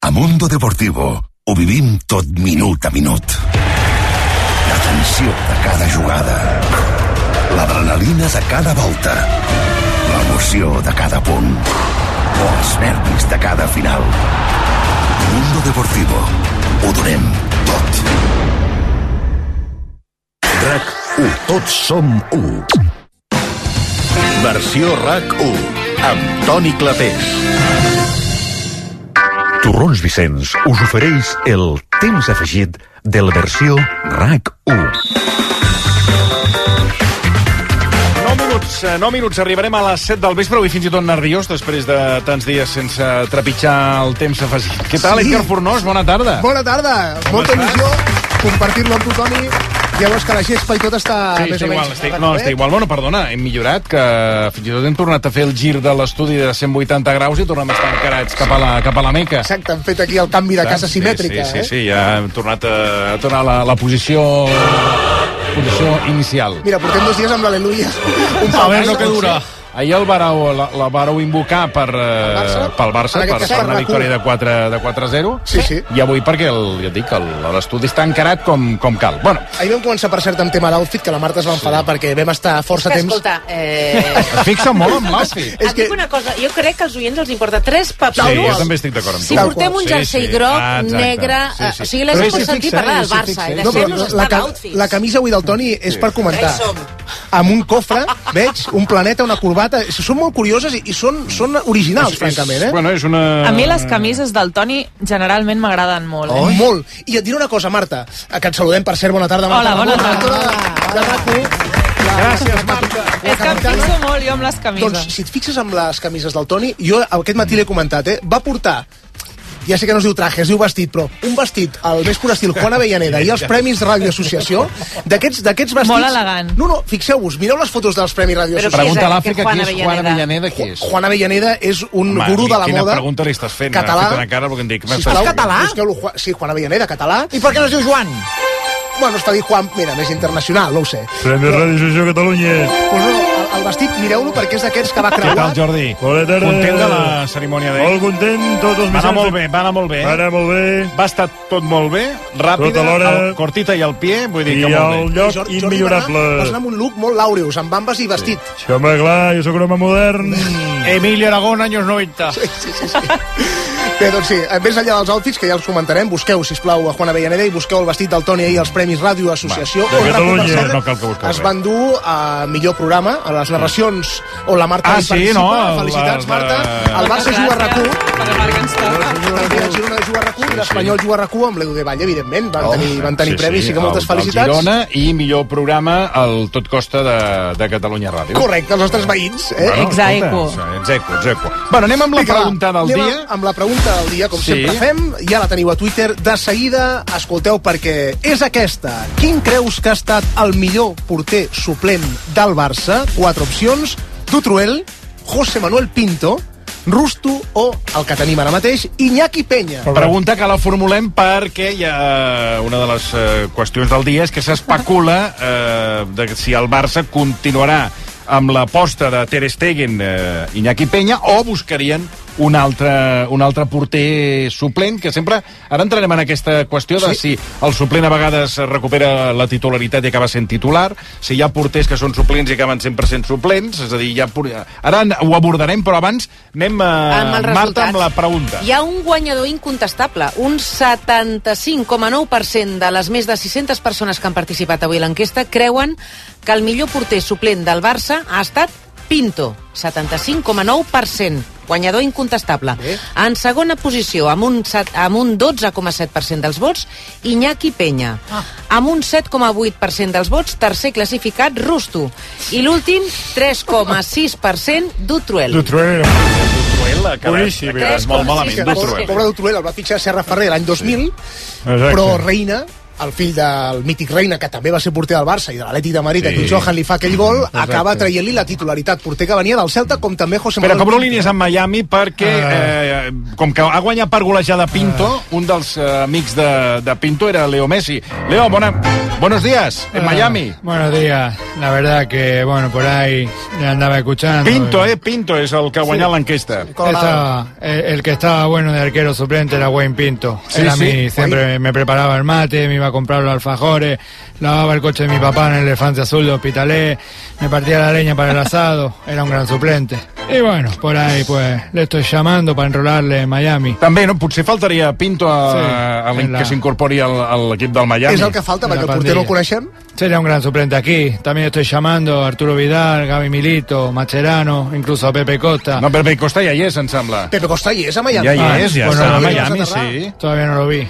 Speaker 49: A Mundo Deportivo ho vivim tot minut a minut. La tensió de cada jugada. L'adrenalina de cada volta. L'emoció de cada punt. O els nervis de cada final. Mundo Deportivo. Ho donem tot.
Speaker 42: RAC 1. Tots som 1. Versió RAC 1. Amb Toni Clapés.
Speaker 50: Torrons Vicenç us ofereix el temps afegit de la versió RAC 1.
Speaker 18: 9 minuts, eh, 9 minuts, arribarem a les 7 del vespre, avui fins i tot nerviós, després de tants dies sense trepitjar el temps afegit. Què tal,
Speaker 51: Sí.
Speaker 18: Edgar Fornós? Bona tarda.
Speaker 51: Bona tarda, molta il·lusió compartir-lo amb tu, Toni. Ja veus que la gespa i tot està
Speaker 18: Sí,
Speaker 51: més
Speaker 18: està
Speaker 51: o menys...
Speaker 18: igual, està, no, està igual. Bueno, perdona, hem millorat, que fins i tot hem tornat a fer el gir de l'estudi de 180 graus i tornem a estar encarats cap a la, cap a la Meca.
Speaker 51: Exacte, han fet aquí el canvi de casa
Speaker 18: Sí,
Speaker 51: simètrica,
Speaker 18: sí, sí,
Speaker 51: eh?
Speaker 18: sí, ja hem tornat a, a tornar a la, la posició posició inicial.
Speaker 51: Mira, portem dos dies amb l'Aleluia.
Speaker 18: A veure, no que dura. Ahir el vareu, la, la vareu invocar per, eh,
Speaker 51: Barça?
Speaker 18: pel Barça, per, per una
Speaker 51: RAC1.
Speaker 18: victòria de 4 de 4-0.
Speaker 51: Sí, sí.
Speaker 18: I avui perquè, el, ja et dic, l'estudi està encarat com, com cal. Bueno,
Speaker 51: Ahir vam començar, per cert, amb tema d'outfit, que la Marta es va enfadar perquè vam estar força
Speaker 28: que,
Speaker 51: temps...
Speaker 28: escolta, eh...
Speaker 18: es fixa molt en l'outfit.
Speaker 28: Et dic una cosa, jo crec que als oients els importa tres papeus.
Speaker 18: Sí, jo també estic d'acord amb tu.
Speaker 28: Si portem un
Speaker 18: Sí,
Speaker 28: jersei
Speaker 18: sí.
Speaker 28: groc,
Speaker 18: Ah, exacte.
Speaker 28: negre...
Speaker 18: Sí,
Speaker 28: eh,
Speaker 18: sí.
Speaker 28: O sigui,
Speaker 51: sí,
Speaker 28: sentit
Speaker 51: fixa,
Speaker 28: parlar del
Speaker 51: sí,
Speaker 28: Barça
Speaker 51: fixa.
Speaker 28: i
Speaker 51: No, però
Speaker 28: deixem-nos
Speaker 51: la,
Speaker 28: estar
Speaker 51: ca- la camisa avui del Toni és per comentar. Amb un cofre, veig, un planeta, una corbata... Són molt curioses i, i són, són originals,
Speaker 18: És-
Speaker 51: francament, eh?
Speaker 18: Bueno, és una...
Speaker 52: A mi les camises del Toni generalment m'agraden molt.
Speaker 51: Oh,
Speaker 52: Eh?
Speaker 51: molt. I et diré una cosa, Marta, que et saludem, per cert, bona tarda, Marta.
Speaker 52: Hola, bona tarda.
Speaker 51: directora De, de RAC1.
Speaker 18: Gràcies, Marta.
Speaker 52: És que em fixo molt jo amb les camises.
Speaker 51: Doncs, si et fixes amb les camises del Toni, jo aquest matí l'he comentat, eh? Va portar ja sé que no es diu traje, es diu vestit, però un vestit al més pur estil Juan Avellaneda i els Premis Ràdio Associació, d'aquests d'aquests vestits...
Speaker 52: Molt elegant.
Speaker 51: No, no, fixeu-vos, mireu les fotos dels Premis Ràdio
Speaker 18: Però
Speaker 51: Associació.
Speaker 18: pregunta a l'Àfrica qui és Juan Avellaneda, qui és?
Speaker 51: Juan Avellaneda és un
Speaker 18: Home,
Speaker 51: gurú de la
Speaker 18: quina
Speaker 51: moda
Speaker 18: pregunta li estàs fent?
Speaker 51: català.
Speaker 18: M'ha fet una cara perquè em dic...
Speaker 51: Sisplau, busqueu-lo, Juan- sí, Juan Avellaneda, català. I per què no es diu Joan? Bueno, està dit Juan, mira, més internacional, no ho sé.
Speaker 40: Premi Ràdio Associació Catalunya.
Speaker 51: Pues no, el, vestit, mireu-lo, perquè és d'aquests que va
Speaker 18: Què
Speaker 51: creuar.
Speaker 18: tal, Jordi?
Speaker 40: Bona tarda.
Speaker 18: Content de la cerimònia d'ahir?
Speaker 40: Molt content, tots els
Speaker 18: Va anar
Speaker 40: mitjans
Speaker 18: molt
Speaker 40: de-
Speaker 18: bé, va anar molt bé.
Speaker 40: Va anar molt bé.
Speaker 18: Va estar tot molt bé, ràpida,
Speaker 40: Tot alhora.
Speaker 18: el cortita i el pie, vull dir
Speaker 40: I
Speaker 18: que molt
Speaker 40: el
Speaker 18: bé.
Speaker 40: lloc
Speaker 51: Jordi
Speaker 40: immillorable.
Speaker 51: Va anar, vas anar amb un look molt laureus, amb bambes i vestit.
Speaker 40: Sí, home, clar, jo sóc un home modern.
Speaker 18: Emilio Aragón, años 90.
Speaker 51: Sí, sí, sí. sí. Bé, doncs sí, més enllà dels outfits, que ja els comentarem, busqueu, si plau a Juana Avellaneda i busqueu el vestit del Toni ahir als Premis Ràdio Associació.
Speaker 40: Va, de Catalunya.
Speaker 18: No cal que busqueu
Speaker 51: es van dur a millor programa a les narracions on la Marta
Speaker 18: Ah,
Speaker 51: hi
Speaker 18: sí,
Speaker 51: participa.
Speaker 18: no? El-
Speaker 51: Felicitats,
Speaker 18: el-
Speaker 51: Marta. El Barça juga a RAC1. També el Girona juga a RAC1 i l'Espanyol juga a RAC1 amb l'Edu de Vall, evidentment. Van tenir, van tenir premis, sí que moltes
Speaker 18: el, el
Speaker 51: felicitats.
Speaker 18: Girona i millor programa al Tot Costa de, de Catalunya Ràdio.
Speaker 51: Correcte, els nostres veïns. Eh?
Speaker 18: Bueno, Execo, execo. Bueno, anem amb la pregunta del
Speaker 51: anem
Speaker 18: dia.
Speaker 51: Amb la pregunta del dia, com
Speaker 18: Sí.
Speaker 51: sempre fem, ja la teniu a Twitter. De seguida, escolteu, perquè és aquesta. Quin creus que ha estat el millor porter suplent del Barça? Quatre opcions. Dutruel, José Manuel Pinto, Rusto o, el que tenim ara mateix, Iñaki Peña.
Speaker 18: Pregunta que la formulem perquè hi ha una de les eh, qüestions del dia és que s'especula eh, de si el Barça continuarà amb l'aposta de Ter Stegen, eh, Iñaki Peña, o buscarien un altre, un altre porter suplent, que sempre... Ara entrarem en aquesta qüestió de si el suplent a vegades recupera la titularitat i acaba sent titular, si hi ha porters que són suplents i acaben sempre sent suplents, és a dir, por- Ara ho abordarem, però abans anem, eh,
Speaker 28: Amb
Speaker 18: Marta,
Speaker 28: resultats.
Speaker 18: amb la pregunta.
Speaker 28: Hi ha un guanyador incontestable. Un 75,9% de les més de 600 persones que han participat avui a l'enquesta creuen que el millor porter suplent del Barça ha estat Pinto. 75,9%. Guanyador incontestable. En segona posició, amb un, amb un 12,7% dels vots, Iñaki Peña. Amb un 7,8% dels vots, tercer classificat, Rusto. I l'últim, 3,6%, Dutruel.
Speaker 40: Dutruel.
Speaker 18: Dutruel
Speaker 40: Boníssim,
Speaker 18: quedat
Speaker 40: eh?
Speaker 18: molt malament,
Speaker 51: Sí, que
Speaker 18: Dutruel.
Speaker 51: pobre, pobre Dutruel, el va fitxar Serra Ferrer l'any 2000,
Speaker 40: Exacte.
Speaker 51: però Reina, el fill del mític Reina, que també va ser porter del Barça i de l'Atlètic de Madrid,
Speaker 18: Sí.
Speaker 51: sí. que Johan li fa aquell gol,
Speaker 18: Exacte.
Speaker 51: acaba traient-li la titularitat. Porter que venia del Celta, com també José
Speaker 18: Però
Speaker 51: Manuel
Speaker 18: com no línies amb Miami perquè, eh, com que ha guanyat per golejada Pinto, un dels eh, amics de, de Pinto era Leo Messi. Leo, bona, buenos días, en
Speaker 53: Ah,
Speaker 18: Miami.
Speaker 53: Buenos días. La verdad que, bueno, por ahí le andaba escuchando.
Speaker 18: Pinto, eh, Pinto és el que ha guanyat l'enquesta.
Speaker 53: Estaba- el, el que estaba bueno de arquero suplente era Wayne Pinto.
Speaker 18: Sí,
Speaker 53: Él a
Speaker 18: sí.
Speaker 53: mí siempre me preparaba el mate, me iba a comprar los alfajores, lavaba el coche de mi papá en el Elefante Azul de Hospitalet, me partía la leña para el asado, era un gran suplente. Y bueno, por ahí pues le estoy llamando para enrolarle en Miami.
Speaker 18: També, no? Potser faltaria Pinto a,
Speaker 53: Sí,
Speaker 18: a
Speaker 53: en la-
Speaker 18: que s'incorpori al, a l'equip del Miami.
Speaker 51: És el que falta, perquè el porter no el coneixem.
Speaker 53: Sería un gran suplente aquí. También estoy llamando a Arturo Vidal, Gaby Milito, Macherano, incluso a Pepe Costa.
Speaker 18: No, Pepe Costa ja hi és, em sembla.
Speaker 51: Pepe Costa hi és a Miami.
Speaker 18: Ja hi
Speaker 53: Ah,
Speaker 18: és, ja
Speaker 53: bueno,
Speaker 18: està a Miami, sí.
Speaker 53: Todavía no lo vi.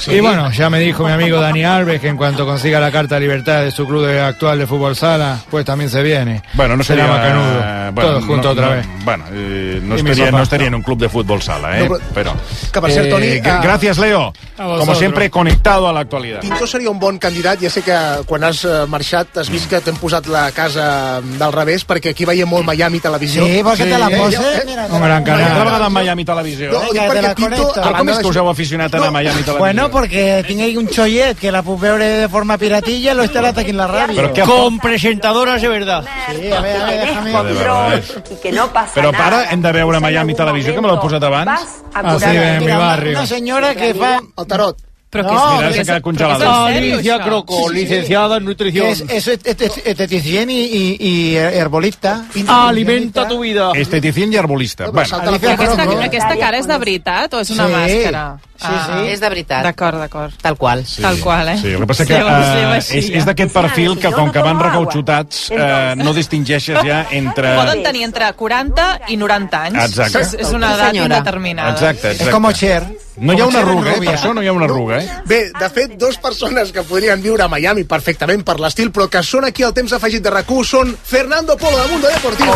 Speaker 51: Sí.
Speaker 53: Y bueno, ya me dijo mi amigo Dani Alves que en cuanto consiga la carta de libertad de su club de- actual de fútbol sala, pues también se viene.
Speaker 18: Bueno, no
Speaker 53: Será macanudo.
Speaker 18: eh,
Speaker 53: Todo junto
Speaker 18: no,
Speaker 53: otra
Speaker 18: no,
Speaker 53: vez.
Speaker 18: Bueno, eh, no,
Speaker 53: papà.
Speaker 18: no estaria en un club de fútbol sala, eh?
Speaker 51: No,
Speaker 18: però...
Speaker 51: que per cert, Toni, eh,
Speaker 18: Gracias, Leo. Como siempre, conectado a la actualidad.
Speaker 51: Pinto seria un bon candidat. Ja sé que quan has eh, marxat has vist que t'hem posat la casa del revés, perquè aquí veiem molt Miami Televisió.
Speaker 54: Sí, perquè te la
Speaker 51: eh,
Speaker 54: poses,
Speaker 51: eh,
Speaker 53: gran
Speaker 18: Una
Speaker 53: canal.
Speaker 18: altra vegada en Miami Televisió.
Speaker 51: No,
Speaker 54: te
Speaker 51: perquè
Speaker 54: la
Speaker 51: Pinto...
Speaker 18: com és que us heu aficionat a Miami Televisió?
Speaker 54: Bueno, porque tiene ahí un chollet que la puc veure de forma piratilla lo instalad aquí en la radio.
Speaker 18: Pero qué
Speaker 54: Con presentadoras de verdad. Sí, a ver, a déjame.
Speaker 18: Verdad.
Speaker 55: y que no pasa
Speaker 18: Però
Speaker 55: nada.
Speaker 18: para hem de veure Miami Televisió, que me l'heu posat abans.
Speaker 53: Así en mi
Speaker 54: Mira,
Speaker 53: barrio.
Speaker 54: Una señora que fa...
Speaker 51: El tarot.
Speaker 52: Però
Speaker 54: No,
Speaker 52: què és,
Speaker 18: Mira,
Speaker 52: però
Speaker 18: s'ha
Speaker 52: què és,
Speaker 18: quedat
Speaker 52: però
Speaker 18: congelat.
Speaker 52: què és en sèrio,
Speaker 54: Alicia
Speaker 52: això?
Speaker 54: Croco, licenciada en nutrición. Es, es estet- esteticien y, y, y herbolista. Alimenta tu vida.
Speaker 18: Esteticient i arbolista.
Speaker 51: No,
Speaker 18: Bueno,
Speaker 52: Però aquesta,
Speaker 51: Croco.
Speaker 52: aquesta cara és de veritat o és una
Speaker 54: Sí.
Speaker 52: màscara?
Speaker 54: Sí, sí.
Speaker 28: És de veritat.
Speaker 52: D'acord, d'acord.
Speaker 28: Tal qual.
Speaker 18: Sí.
Speaker 52: Tal qual, eh?
Speaker 18: Sí, el que passa que
Speaker 52: Sí,
Speaker 18: uh, és, és d'aquest perfil que com que van recauxutats uh, no distingeixes ja entre...
Speaker 52: Poden tenir entre 40 i 90 anys.
Speaker 18: Exacte.
Speaker 52: És, és una
Speaker 28: Sí,
Speaker 52: edat indeterminada.
Speaker 18: Exacte, exacte.
Speaker 54: Es como Cher.
Speaker 18: No hi ha una arruga, eh? Per això no hi ha una arruga, eh?
Speaker 51: Bé, de fet, dos persones que podrien viure a Miami perfectament per l'estil, però que són aquí al temps afegit de rac són Fernando Polo, de Mundo Deportivo.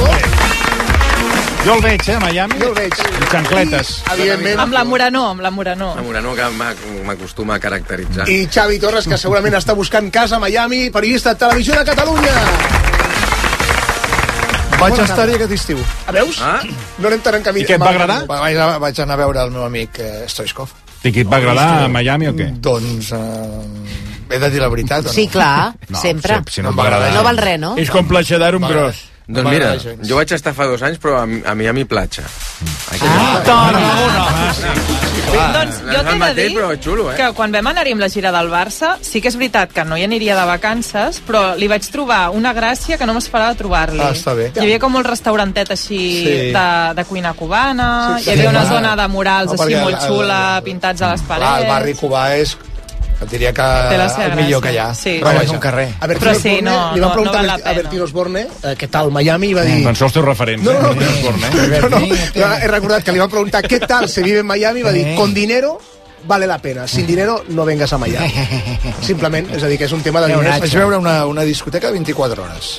Speaker 18: Jo el veig, eh, a Miami.
Speaker 51: Jo el veig.
Speaker 18: I xancletes.
Speaker 51: I, evidentment,
Speaker 52: Amb la Moranó, amb la Moranó.
Speaker 56: La Morano que m'ac- m'acostuma a caracteritzar.
Speaker 51: i Xavi Torres, que segurament està buscant casa a Miami, periodista de Televisió de Catalunya.
Speaker 3: Vaig estar-hi aquest estiu.
Speaker 51: A veus?
Speaker 56: Ah?
Speaker 51: No anem tan en camí.
Speaker 18: I què et va agradar?
Speaker 3: Vaig, a- vaig anar a veure el meu amic eh, Stoichkov.
Speaker 18: I què et va agradar a Miami o què?
Speaker 3: Doncs... Eh, he de dir la veritat, o no?
Speaker 28: Sí, clar,
Speaker 18: No,
Speaker 28: sempre.
Speaker 18: si- si no em va agradar.
Speaker 28: No val res, no?
Speaker 53: És com platxadar un gros.
Speaker 56: Doncs mira, jo vaig estar fa dos anys, però a, a Miami platja. Aquí
Speaker 52: Ah,
Speaker 53: Tarragona.
Speaker 52: Doncs jo
Speaker 56: és el
Speaker 52: t'he de dir
Speaker 56: però xulo, eh?
Speaker 52: que quan vam anar-hi amb la gira del Barça, sí que és veritat que no hi aniria de vacances, però li vaig trobar una gràcia que no m'esperava trobar-li.
Speaker 3: Ah, està bé.
Speaker 52: Hi havia com un restaurantet així
Speaker 3: Sí.
Speaker 52: de, de cuina cubana,
Speaker 3: Sí, sí.
Speaker 52: hi havia una
Speaker 3: Sí,
Speaker 52: zona de murals
Speaker 3: no,
Speaker 52: així molt
Speaker 3: el-
Speaker 52: xula, pintats a les
Speaker 3: Clar,
Speaker 52: parets...
Speaker 3: el barri cubà és Et diria que el millor que hi ha.
Speaker 52: Sí.
Speaker 3: Però és un carrer.
Speaker 51: A Bertín
Speaker 52: Però sí,
Speaker 51: Osborne,
Speaker 52: no,
Speaker 51: li
Speaker 52: no-
Speaker 51: van preguntar
Speaker 52: no la
Speaker 51: a. Bertín Osborne eh, què tal Miami i va dir...
Speaker 18: Doncs són els teus referents.
Speaker 51: No, no, no,
Speaker 18: eh? Osborne, eh?
Speaker 51: no, no, no, he recordat que li van preguntar què tal se vive en Miami i va dir, con dinero vale la pena, sin dinero no vengas a Miami. Simplement, és a dir, que és un tema de diners.
Speaker 3: Vaig veure una, una discoteca de 24 hores.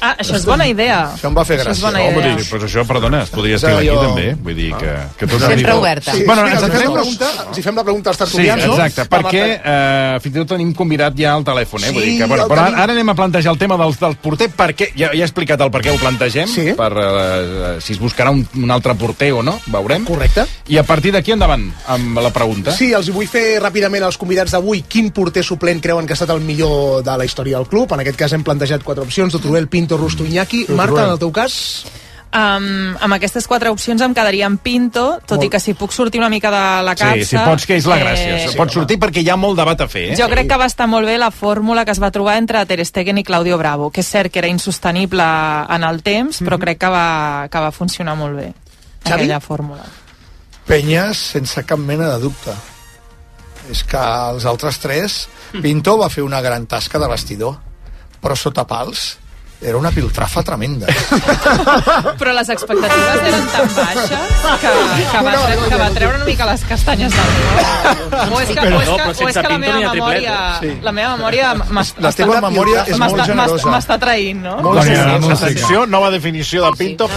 Speaker 52: Ah, això és bona idea.
Speaker 3: Això em va fer
Speaker 52: Això és
Speaker 3: gràcia.
Speaker 52: bona
Speaker 18: Home,
Speaker 52: idea.
Speaker 18: doncs, doncs això, perdona, es podria
Speaker 3: Sí,
Speaker 18: estar aquí
Speaker 3: jo-
Speaker 18: també. Vull dir que... que tot
Speaker 28: Sempre
Speaker 18: arriba.
Speaker 28: oberta.
Speaker 51: Sí,
Speaker 18: Bueno,
Speaker 51: sí,
Speaker 18: ens
Speaker 51: fem la pregunta, els hi fem la pregunta als
Speaker 18: Sí,
Speaker 51: tertulians, no?
Speaker 18: exacte, perquè eh, fins i tot tenim convidat ja al telèfon, eh? Vull
Speaker 51: Sí,
Speaker 18: dir que, bueno, però
Speaker 51: tenim.
Speaker 18: ara anem a plantejar el tema del, del porter, perquè ja, ja he explicat el per què ho plantegem, sí. per eh, si es buscarà un, un altre porter o no, veurem.
Speaker 51: Correcte.
Speaker 18: I a partir d'aquí endavant, amb la pregunta.
Speaker 51: Sí, els vull fer ràpidament als convidats d'avui quin porter suplent creuen que ha estat el millor de la història del club. En aquest cas hem plantejat quatre opcions, Turuel, Pinto, Rusto, Iñaki. Marta, en el teu cas?
Speaker 52: Um, amb aquestes quatre opcions em quedaria amb Pinto, tot
Speaker 18: Molt.
Speaker 52: i que si puc sortir una mica de la capsa...
Speaker 18: Sí, si pots, que és la gràcia.
Speaker 52: eh,
Speaker 18: Eh, Pots sortir perquè hi ha molt debat a fer, eh?
Speaker 52: Jo crec que va estar molt bé la fórmula que es va trobar entre Ter Stegen i Claudio Bravo, que és cert que era insostenible en el temps, però crec que va, que va funcionar molt bé,
Speaker 3: Xavi?
Speaker 52: aquella fórmula.
Speaker 3: Penyes sense cap mena de dubte. És que els altres tres... Pinto va fer una gran tasca de vestidor, però sota pals era una piltrafa tremenda.
Speaker 52: Però les expectatives eren tan baixes que, que, va, tre que va treure una mica les castanyes del foc. O és que, o és que, o és que la meva memòria, la meva memòria
Speaker 3: La teva memòria és molt generosa.
Speaker 52: M'està traint, no?
Speaker 3: Molt generosa.
Speaker 18: atenció, nova definició de Pinto.